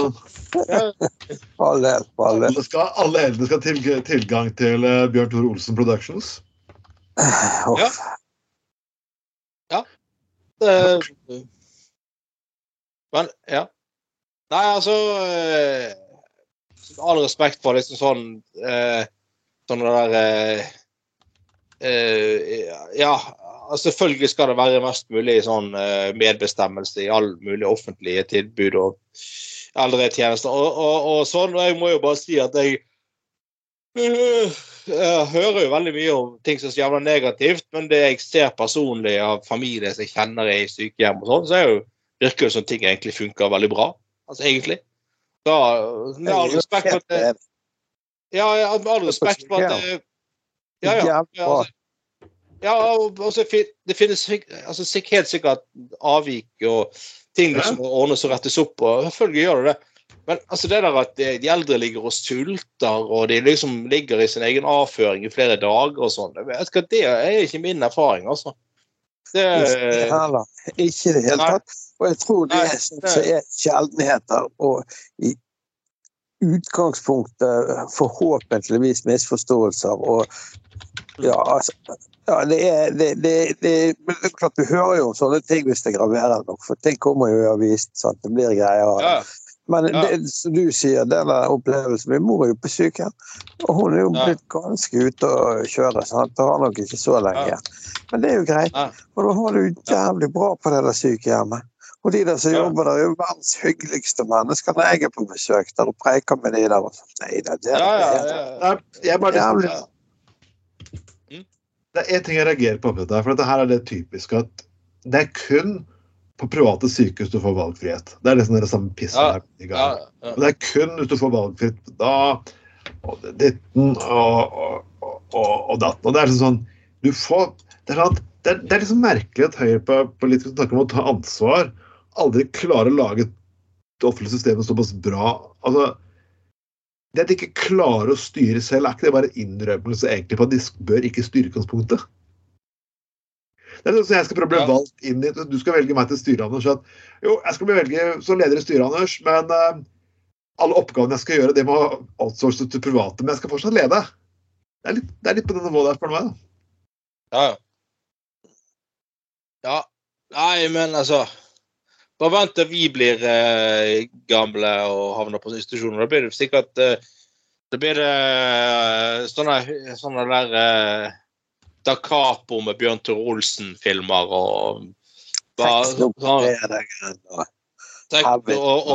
Ja. For all del. For all del. alle, skal, alle eldre skal ha tilg tilgang til eh, Bjørn Tore Olsen Productions. Ja. Ja. Det, men, ja. Nei, altså eh, All respekt for liksom sånn eh, Sånn det der Ja, selvfølgelig skal det være mest mulig sånn eh, medbestemmelse i all mulig offentlige tilbud og eldretjenester og, og, og sånn. Og jeg må jo bare si at jeg eh, jeg hører jo veldig mye om ting som er så jævla negativt, men det jeg ser personlig av familie som jeg kjenner i sykehjem og sånn, så er jo, virker det som ting egentlig funker veldig bra. Altså egentlig. Da, med all respekt for at det, ja, med all respekt for at det, ja, ja, altså, ja, og og så det finnes altså, helt sikkert avvik og ting som må ordnes og rettes opp og Selvfølgelig gjør det det. Men altså det der at de de eldre ligger og sulter, og de liksom ligger i sin egen avføring i flere dager og sånn, det er ikke min erfaring, altså. Det, Ikke i det hele tatt. Og jeg tror det Nei, sånn det- er sjeldenheter, og i utgangspunktet forhåpentligvis misforståelser. Og ja, altså ja, det er, det, det, det, men det er klart Du hører jo om sånne ting hvis det graverer nok, for ting kommer jo i avisen. sant? Det blir greier. ja, Men Ja. det, som du sier, den opplevelsen Min mor er jo på sykehjem, og hun er jo Ja. blitt ganske ute å kjøre. sant? Det har nok ikke så lenge Ja. igjen. Men det er jo greit. Ja. Og da har du jævlig bra på det der sykehjemmet. Og de der som Ja. jobber der, er jo verdens hyggeligste mennesker når jeg er på besøk der og preiker med de der. og. Nei det er det. ja, ja, ja. Jeg bare. Det er én ting jeg reagerer på, dette, for dette her er det typiske at det er kun på private sykehus du får valgfrihet. Det er liksom det samme pisset Ja, her. ja, ja. Det er kun hvis du får valgfritt da og ditten og, og, og, og, datten. Og det er liksom sånn Du får Det er, sånn det er, det er liksom merkelig at høyrepolitikere snakker om å ta ansvar, aldri klarer å lage det offentlige systemet såpass bra. Altså, det at de ikke klarer å styre selv, er ikke det bare en innrømmelse egentlig på at de bør ikke styre utgangspunktet? Det er sånn jeg skal prøve å bli Ja. valgt inn i Du skal velge meg til styret, Anders. At, jo, jeg skal bli velge som leder i styret, Anders, men uh, alle oppgavene jeg skal gjøre, det må outsources til private. Men jeg skal fortsatt lede. Det er litt, det er litt på det nivået der, spør du meg. da. Ja. ja. Nei, men altså Bare vent til vi blir eh, gamle og havner på institusjoner. Da blir det sikkert eh, Da blir det eh, sånne, sånne der eh, Da Capo med Bjørn Tore Olsen-filmer og bare, sånn, og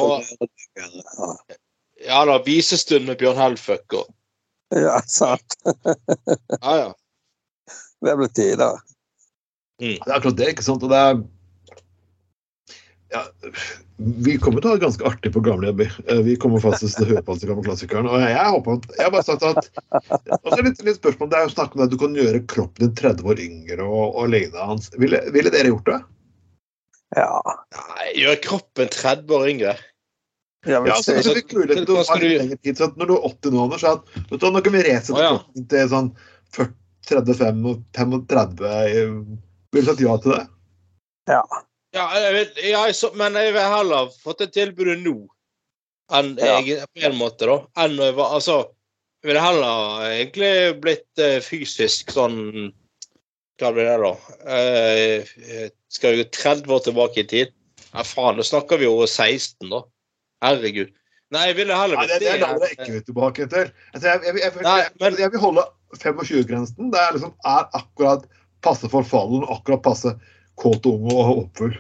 og, Ja. Ja da, visestund med Bjørn Helfuck og Ja, sant. Ja, ja. Det blir tider. Det er akkurat det, ikke sant? Og det er ja, Vi kommer til å ha det ganske artig på gamlehjem. vi. Vi kommer faktisk til å høre på alle gamle klassikerne. Og jeg håper at, jeg har bare sagt at og så er litt, litt spørsmål, Det er jo snakk om at du kan gjøre kroppen din 30 år yngre og, og lignende. Hans. Ville, ville dere gjort det? Ja. Nei, gjør kroppen 30 år yngre. ja Ja, hvis altså, du fikk mulighet til du- tid, så når du er 80 nå, Anders, at, vet du, nå kan vi resette Å, ja. til sånn 40, 35 og 35. Ville du sagt ja til det? Ja, jeg vet, ja, jeg så, men jeg vil heller fått det tilbudet nå enn Ja. jeg, på en måte, da. Enn jeg var altså Jeg ville heller egentlig blitt uh, fysisk sånn Hva blir det, da? Uh, skal vi gå 30 år tilbake i tid? Ja, faen, da snakker vi jo 16, da. Herregud. Nei, jeg ville heller Nei, det, blitt det er da det ikke vil tilbake etter. Altså, jeg, jeg, jeg, jeg, jeg vil holde 25-grensen. Det er, liksom, er akkurat passe for fallen, akkurat passe kåt og ung og oppfull.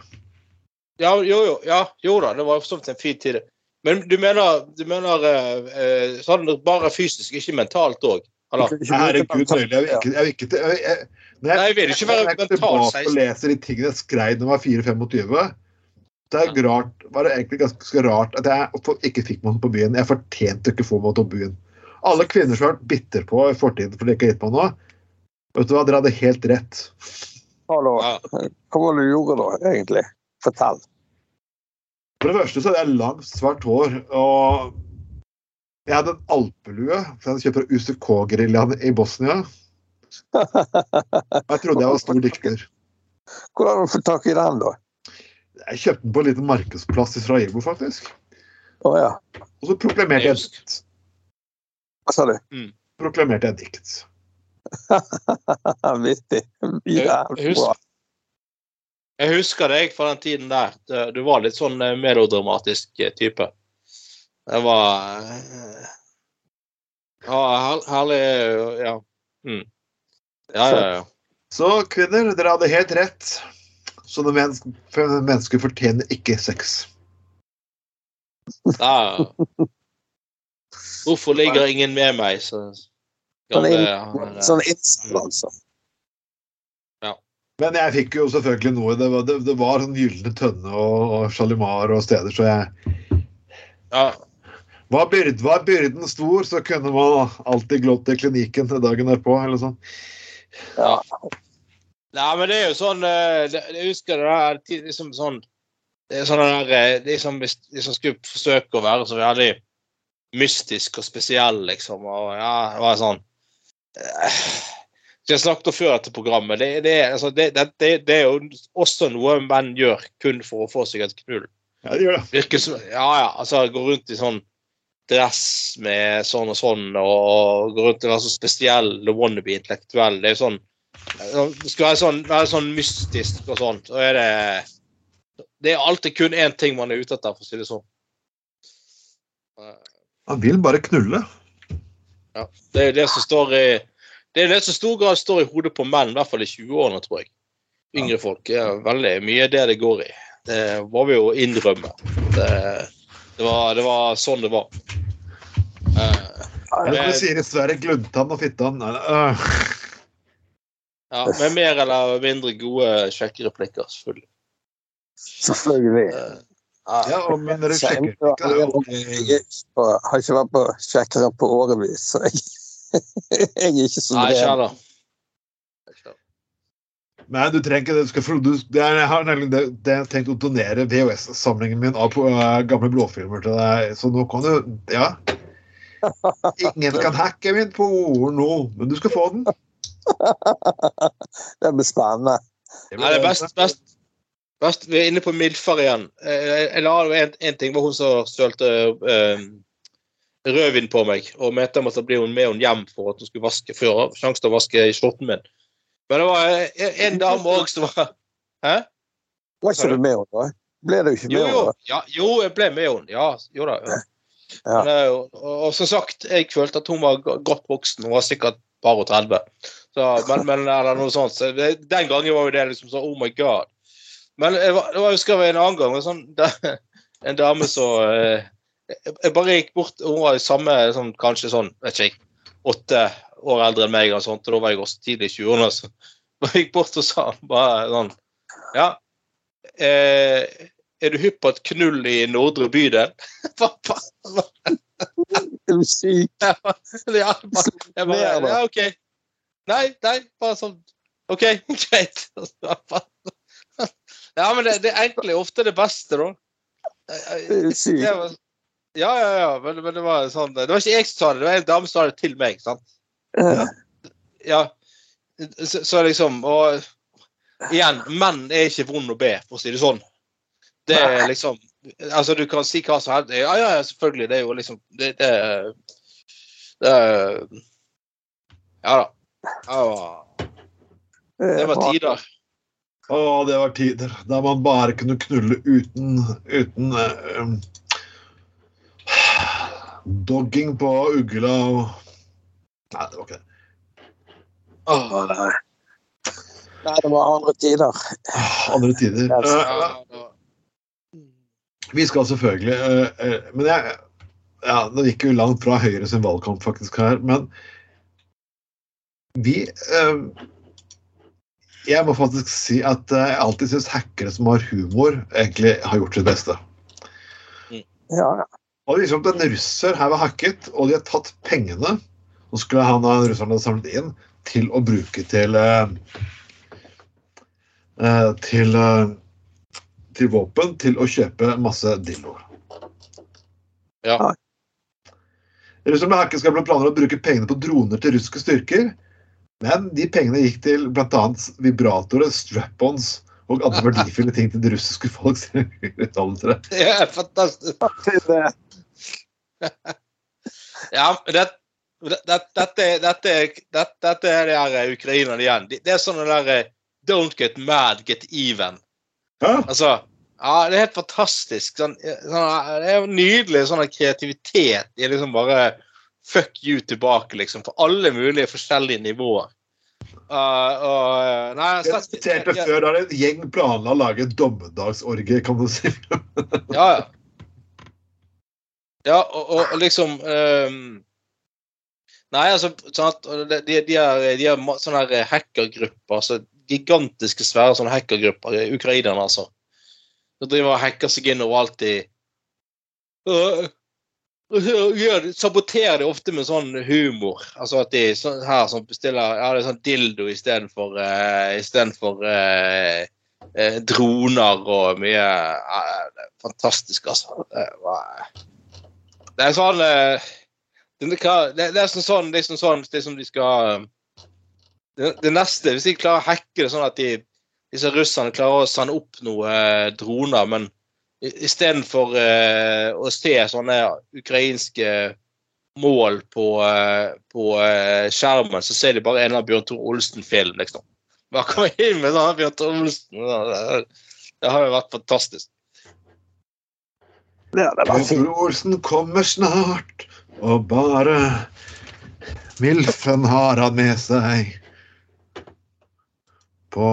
Ja, jo, jo, ja, jo da, det var for så vidt en fin tid. Men du mener, du mener eh, sånn bare fysisk, ikke mentalt òg? Herregud, jeg vil ikke, jeg vil ikke jeg, jeg, Nei, jeg vil ikke være jeg mentalt tilbake 16. og leser de tingene jeg skrev da jeg var 24-25. Det er rart, var det egentlig ganske rart at jeg ikke fikk meg på byen. Jeg fortjente ikke å få meg til byen. Alle kvinner som har vært bitter på i fortiden for de ikke har gitt meg noe, vet du hva, dere hadde helt rett. Hallo. Ja. Hva var det du gjorde da, egentlig? Fortell. For det første så hadde jeg langt, svart hår. Og jeg hadde en alpelue som jeg kjøpte fra UCK-geriljaen i Bosnia. Jeg trodde jeg var stor dikter. Hvordan har du fått tak i den, da? Jeg kjøpte den på en liten markedsplass i Sarajevo, faktisk. Å ja. Og så proklamerte jeg, dikt. Hva sa du? proklamerte jeg dikt. Vittig. Jævlig bra. Jeg husker deg fra den tiden der. Du- var litt sånn eh, melodramatisk eh, type. Det var eh, Ja, herlig Ja. Mm. Ja, ja, ja. Så kvinner, dere hadde helt rett. Sånne mennesker, mennesker fortjener ikke sex. ja. Hvorfor ligger ingen med meg? Så, Sånn eh, Sånn incel, altså. Men jeg fikk jo selvfølgelig noe. Det var, det, det var sånn Gylne tønne og, og Shalimar og steder, så jeg ja. Var, byrd, var byrden stor, så kunne man alltid glått i klinikken dagen derpå, eller sånn. Ja. Nei, men det er jo sånn eh, det- Jeg husker det der liksom sånn det er sånn der, eh, de som, de som skulle forsøke å være så veldig mystisk og spesiell, liksom. Og ja, det var sånn eh, Jeg snakket om før dette programmet. Det, det, altså, det, det, er jo også noe menn gjør kun for å få seg et knull. Ja, det gjør det. Virker som Ja, ja. Altså, gå rundt i sånn dress med sånn og sånn, og gå rundt og være så spesiell og wannabe intellektuell. Det er jo sånn Det skal være sånn, være sånn mystisk og sånn. Så er det Det er alltid kun én ting man er ute etter, for å si det sånn. Han vil bare knulle. Det er jo det som står i Det er det som stor grad står i hodet på menn, i hvert fall i 20-årene, tror jeg. Yngre folk er veldig mye det det går i. Det må vi jo innrømme. Det, det, var, det var sånn det var. Eh, Eller som du sier i Sverige, gluntann og fittan. Uh. Ja, Med mer eller mindre gode sjekkereplikker, selvfølgelig. Selvfølgelig. Eh, Ja, og men dere sjekker ikke er Jeg har ikke vært på sjekkere på årevis, så jeg, jeg er ikke så Nei, ikke dreven. Nei, du trenger ikke det. Du skal, du, det er, jeg har nemlig det, det jeg tenkt å donere VHS-samlingen min av på, uh, gamle blåfilmer til deg. Så nå kan du Ja. Ingen kan hacke min på ord nå, men du skal få den. Det blir spennende. Nei, det er best, best Vi er inne på Milfar igjen. Eh, Jeg la en, en ting var hun som sølte eh, rødvin på meg og mente jeg måtte bli med henne hjem for at hun skulle vaske før sjansen til å vaske skjorten min. Men det var eh, en dame òg som var Hæ? Var ikke du med henne da? Ble du ikke Jo, med jo. henne? Ja, jo, jeg ble med henne. Ja, jo da. Ja. Ja. Men, eh, og, og som sagt, jeg følte at hun var godt voksen. Hun var sikkert bare og 30. Så, men, men, eller noe sånt. Så det, den gangen var jo det liksom sånn Oh my God. Men jeg, var- det var, jeg husker jeg en annen gang en, sånn, da- en dame som eh, jeg, jeg bare gikk bort Hun var i samme sånn, kanskje sånn vet ikke åtte år eldre enn meg, og sånt, og da var jeg også tidlig i 20-årene. Så bare gikk bort og sa bare sånn Ja, eh, er du hypp på et knull i Nordre bydel? Er du syk? Ja, jeg bare, jeg bare Ja, OK. Nei, nei, bare sånn OK, greit. Ja, men det, det er egentlig ofte det beste, da. Var, ja, ja, ja, men, men det var sånn Det var ikke jeg som sa det, det var en dame som sa det til meg. sant? Ja. Ja, så, så liksom Og igjen, menn er ikke vond å be, for å si det sånn. Det er liksom Altså, du kan si hva som helst. Ja, ja, ja, selvfølgelig. Det er jo liksom Det, det, det Ja da. Ja, det var tider. Å, det var tider da man bare kunne knulle uten, uten um, Dogging på ugla og Nei, det var ikke det. Åh, Nei, nei, det var andre tider. Andre tider. Uh, det Vi skal selvfølgelig uh, Men jeg ja, Nå gikk jo langt fra Høyre sin valgkamp faktisk her, men vi eh, Jeg må faktisk si at eh, jeg alltid syns hackere som har humor, egentlig har gjort sitt beste. Ja, Og liksom en russer her var hacket, og de har tatt pengene Nå skulle han og russerne samlet inn til å bruke til eh, eh, Til til våpen til å kjøpe masse dildoer. Ja. Russerne har ikke skal blant planer å bruke pengene på droner til russiske styrker, men de pengene gikk til bl.a. vibratorer, strap-ons og andre verdifulle ting til det russiske folks utdannelse. Det er fantastisk. Ja, det, det, det, dette, dette, dette, er de her ukrainerne igjen. Det er sånn det der eh, Don't get mad, get even. Ja, Altså, ja, det er helt fantastisk. Sånn, sånn, det er jo nydelig sånn kreativitet i liksom bare fuck you tilbake, liksom. På alle mulige forskjellige nivåer. Uh, og, nei, jeg jeg- diskuterte ja, før, da er det en gjeng planla å lage dommedagsorgie, kan du si. Ja, ja. Ja, og, og, og liksom um, Nei, altså sånn at de, de, har, de er sånne her hackergrupper, altså gigantiske, svære sånne hackergrupper, eh, ukrainerne, altså. De driver og hacker seg inn overalt i Saboterer det ofte med sånn humor. Altså at de så, her sånn bestiller Ja, det er sånn dildo istedenfor uh, istedenfor uh, eh, droner og mye uh, Fantastisk, altså. Det, er sånn uh, det, det, er sånn, sånn, er sånn, sånn det er som de skal eh, det, det neste, Hvis de klarer å hacke det sånn at de, disse russerne klarer å sende opp noen eh, droner, men istedenfor uh, å se sånne ukrainske mål på, uh, på uh, skjermen, så ser de bare en av Bjørn Tor Olsen-film, liksom. Bare komme inn med sånn Bjørn Tor Olsen. Det, det har jo vært fantastisk. Det hadde vært Olsen kommer snart, og bare Milfen har han med seg på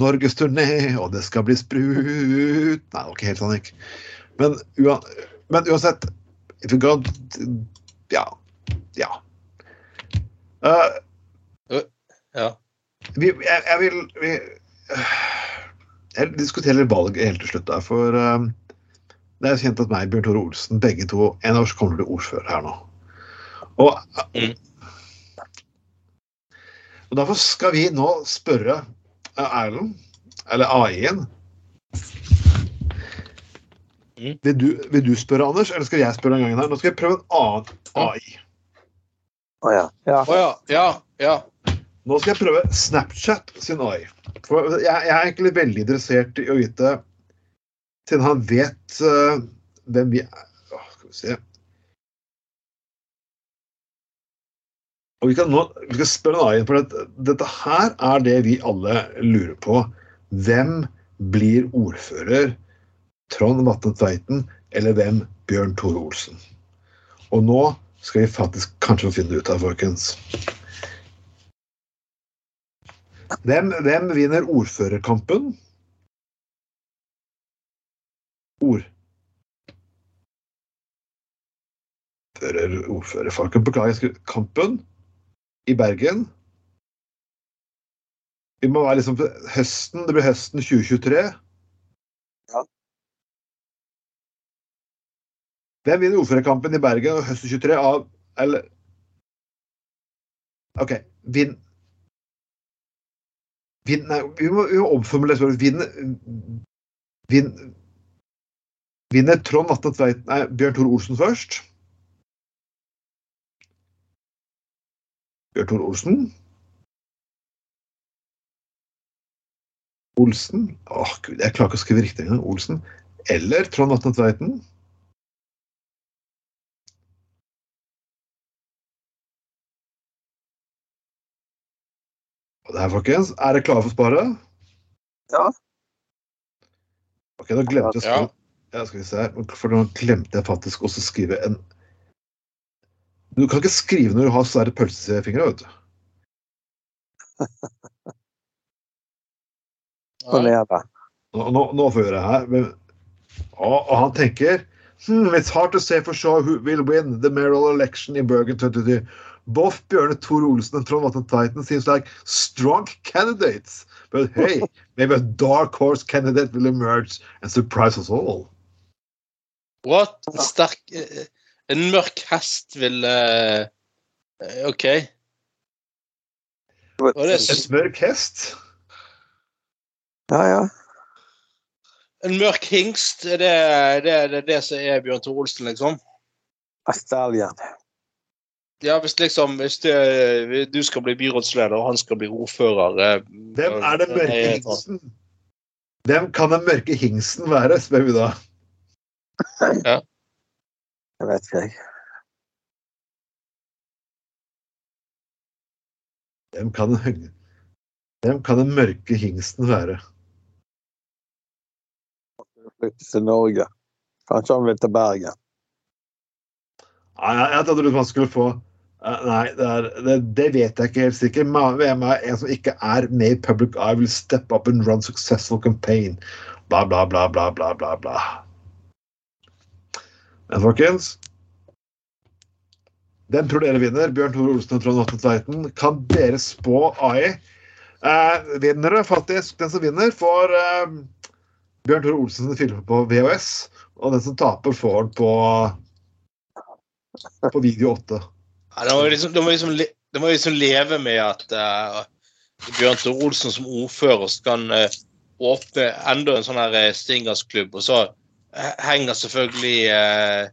norgesturné, og det skal bli sprut Nei, det var ikke helt sånn, ikke. Men, men uansett if you got, Ja. Ja. Uh, Ja. vi, jeg, jeg vil vi, Jeg diskuterer valg helt til slutt der, for uh, det er kjent at meg Bjørn Tore Olsen, begge to En av oss kommer til å bli ordfører her nå. Og, Mm. og derfor skal vi nå spørre eh, Erlend, eller AI-en Mm. vil, du, vil du spørre, Anders, eller skal jeg spørre en gang her? Nå skal jeg prøve en annen AI. Å ja. ja. Oh, ja. Ja. Ja. Nå skal jeg prøve Snapchat sin AI. For jeg, jeg er egentlig veldig interessert i å vite Siden han vet uh, hvem vi er Åh, Skal vi se Og vi kan nå vi kan spørre en for dette, dette her er det vi alle lurer på. Hvem blir ordfører? Trond Vatne Tveiten eller hvem? Bjørn Tore Olsen. Og nå skal vi faktisk kanskje finne det ut av, folkens. Hvem, hvem vinner ordførerkampen? Ord. Ordfører, ordførerfolket. Beklager, Kampen i Bergen. Vi må være liksom høsten. Det blir høsten 2023. Ja. Hvem vinner ordførerkampen i Bergen høsten 2023 av Eller OK. Vinn Vinn Nei, vi må, vi må omformulere spørsmålet. Vinn Vinner Trond Atle Tveit Nei, Bjørn Tore Olsen først? Bjørn Tor Olsen? Olsen? Åh, gud, jeg klarer ikke å skrive riktig engang. Olsen. Eller Trond Atne Tveiten? Og det her, folkens, er dere klare for sparet? Ja. Ok, da glemte jeg å ja, skal vi se her. For nå glemte jeg faktisk også å skrive en Du kan ikke skrive når du har sånne pølsefingre, vet du. Sånn er det. Nå, nå, nå får vi høre her. Men, og, og han tenker hmm, It's hard to say for sure who will win the mayoral election in Bergen 2020. Both Bjørne Tor Olsen and Trond Vatne Tveiten seems like strong candidates. But hey, maybe a dark horse candidate will emerge and surprise us all. What? Sterk eh, En mørk hest vil eh, eh, OK. En mørk hest? Ja, ja. En mørk hingst, er det det, det, det som er Bjørn Tore Olsen, liksom? Stallion. Ja, hvis liksom hvis det, du skal bli byrådsleder, og han skal bli ordfører eh, Hvem er den mørke Nei, hingsten? Hvem kan den mørke hingsten være, spør vi da. Jeg vet ikke, jeg. Hvem kan hvem kan den mørke hingsten være? Flytte til Norge. Kanskje han vil til Bergen. Nei, jeg, jeg trodde man skulle få eh, Nei, det, er, det, det vet jeg ikke helt sikkert. Hvem er en som ikke er med i Public Eye, will step up and run successful campaign. Bla, bla, bla, bla, bla, bla. bla. Men folkens Den tror dere vinner. Bjørn Tore Olsen og Trond Atle Tveiten. Kan dere spå AI? Eh, vinnere, faktisk. Den som vinner, får eh, Bjørn Tore Olsen filmer på VHS. Og den som taper, får den på på video 8. Ja, det må liksom, de, må liksom, det må liksom leve med at uh, Bjørn Tore Olsen som ordfører skal uh, åpne enda en sånn her stingersklubb, og så eh, henger selvfølgelig eh,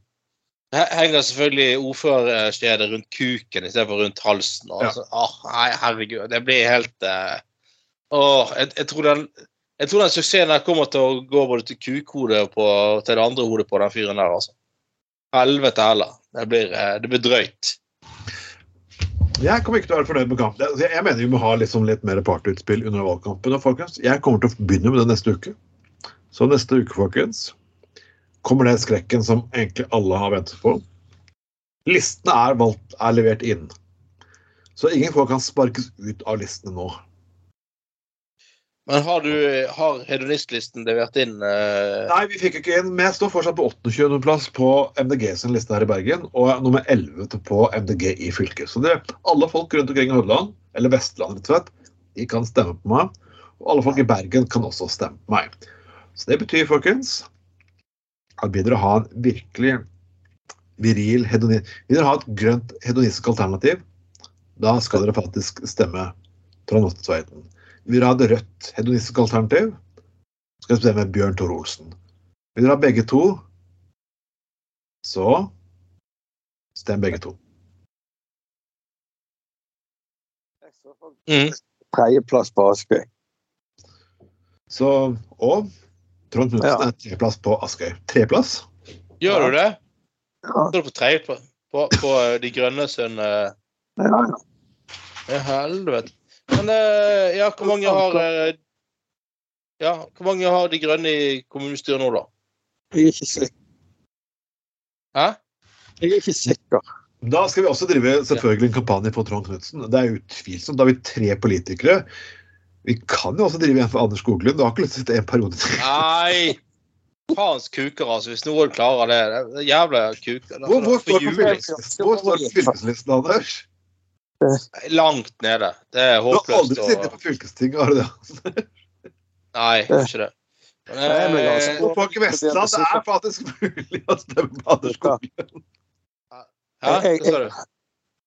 Henger selvfølgelig ordførerstedet rundt kuken istedenfor rundt halsen. Og Ja. ah, nei, herregud, det blir helt eh, Åh, jeg, jeg, tror den, jeg tror den suksessen der kommer til å gå både til kukhodet og på, til det andre hodet på den fyren der, altså. Helvete heller. Det blir, eh, det blir drøyt. Jeg kommer ikke til å være fornøyd med kampen. Altså, Jeg mener vi må ha liksom litt mer partyutspill under valgkampen. Og folkens, jeg kommer til å begynne med det neste uke. Så neste uke, folkens, kommer det skrekken som egentlig alle har ventet på. Listene er, valgt, er levert inn. Så ingen folk kan sparkes ut av listene nå. Men har du har hedonistlisten levert inn uh... Nei, vi fikk ikke inn, men jeg står fortsatt på 28. plass på MDG sin liste her i Bergen, og nummer 11 på MDG i fylket. Så det, alle folk rundt omkring i Hordaland, eller Vestland rett og slett, de kan stemme på meg. Og alle folk i Bergen kan også stemme på meg. Så det betyr, folkens, at begynner dere ha en virkelig viril hedonist. Vil dere ha et grønt hedonistisk alternativ, da skal dere faktisk stemme Trond Atte Tveiten. Vil dere ha et rødt hedonistisk alternativ, skal dere stemme Bjørn Tore Olsen. Vil dere ha begge to, så stem begge to. mm. Tredjeplass på Askøy. Så, og Trond Knutsen Ja. er treplass på Askøy. Treplass? Gjør du det? Ja, Står du på tredje på, på, på eh, De grønne sin uh... ja, ja. Ja, helvete. Men uh, ja, hvor mange har uh, Ja, hvor mange har De grønne i kommunestyret nå, da? Jeg er ikke sikker. Hæ? Jeg er ikke sikker. Da skal vi også drive selvfølgelig en kampanje for Trond Knutsen. Det er utvilsomt. Da har vi tre politikere. Vi kan jo også drive igjen for Anders Skoglund. Du har ikke lyst til å sitte en periode til. Nei! Faens kuker, altså. Hvis noen klarer det. det er jævla kuker. Hvor, hvor står du på fylkeslisten, Anders? Langt nede. Det er Du har aldri sittet på fylkestinget, har du det? Nei, jeg har ikke det. Men, eh, i Vestland, det er faktisk mulig å stemme på Anders Skoglund. Hæ? Hva sa du?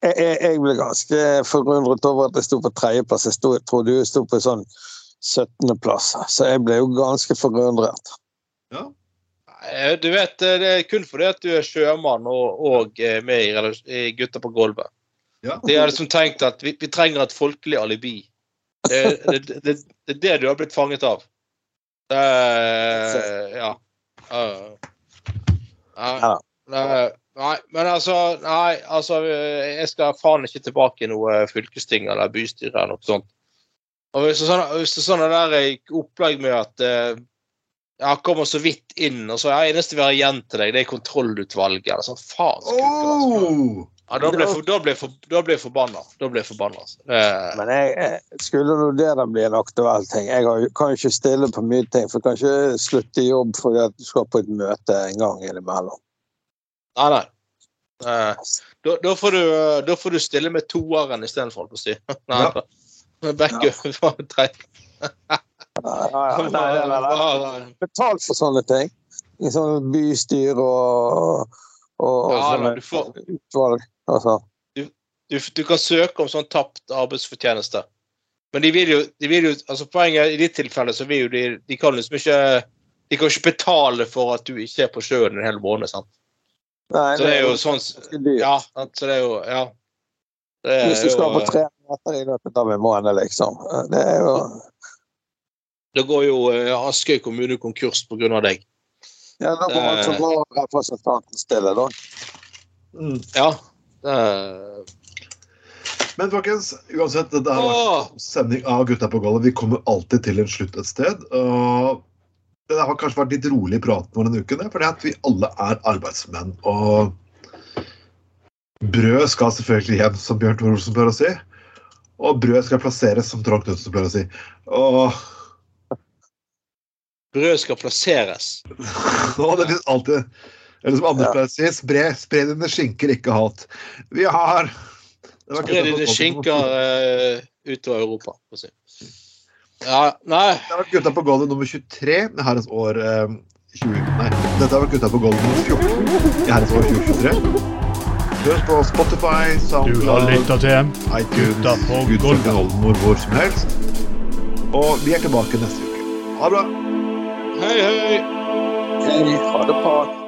Jeg, jeg, jeg ble ganske forundret over at jeg sto på tredjeplass. Jeg, sto- jeg trodde jeg sto på sånn 17.-plass, så jeg ble jo ganske forundret. Ja. Du vet, eh, det er kun fordi at du er sjømann og, og eh, med i, Gutta på gulvet. Ja. De har liksom tenkt at vi, vi trenger et folkelig alibi. Det, det, det, det, det er det du har blitt fanget av. Det, er- ja. Uh, Ja. Nei, men altså Nei, altså Jeg skal faen ikke tilbake i noe fylkesting eller bystyre eller noe sånt. Og hvis det er sånn, hvis det er sånn der opplegg med at uh, jeg kommer så vidt inn, og så ja, eneste vi har igjen til deg, det er kontrollutvalget. eller sånn, faen altså. Oh! Ja, da blir jeg jeg jeg forbanna. Da blir jeg forbanna. Altså. Det- Men jeg, jeg, skulle nå det da bli en aktuell ting Jeg har, kan jo ikke stille på mye ting, for jeg kan ikke slutte i jobb fordi at du skal på et møte en gang innimellom. Nei, nei. Eh, Da, da, får du, da får du stille med toeren istedenfor, holdt på å si. Nei, Ja. Backup. Ja, nei, nei, nei. Betalt for sånne ting. I sånne bystyre og, og, og Ja, sånne du får- utvalg. Altså. Du, du kan søke om sånn tapt arbeidsfortjeneste. Men de vil jo, de vil jo altså Poenget i ditt tilfelle så vil jo de De kan liksom ikke De kan ikke betale for at du ikke er på sjøen en hel måned. sant? Nei, Så det er jo sånn. Ja, så det er jo Ja. Det er Hvis du skal på tre meter i løpet av en måned, liksom. Det er jo da går jo eh, Askøy kommune konkurs på grunn av deg. Ja, da må Eh. altså vararepresentanten stille, da. Mm. Ja. Det, Men folkens, uansett, dette har vært sending av Gutta på gulvet. Vi kommer alltid til en slutt et sted. og Det har kanskje vært litt rolig prat nå denne uken, fordi at vi alle er arbeidsmenn. Og brød skal selvfølgelig hjem, som Bjørn Tore Olsen pleier å si. Og brød skal plasseres, som Trond Knutsen pleier å si. Og brød skal plasseres. nå det er alltid Eller som Anders pleier å si, spre, spre dine skinker, ikke hat. Vi har Spre dine skinker uh, utover Europa. for å si. Ja, nei Det har vært Gutta på gulvet nummer 23 i herrens år eh, 20... Nei, dette har vært Gutta på gulvet nummer 14 i herrens år 2023. Hør på Spotify, SoundCloud, Du har lytta til iTunes, Gutta på gulvet. Oldemor, hvor som helst. Og vi er tilbake neste uke. Ha det bra! Hei, hei! Hei, ha det bra.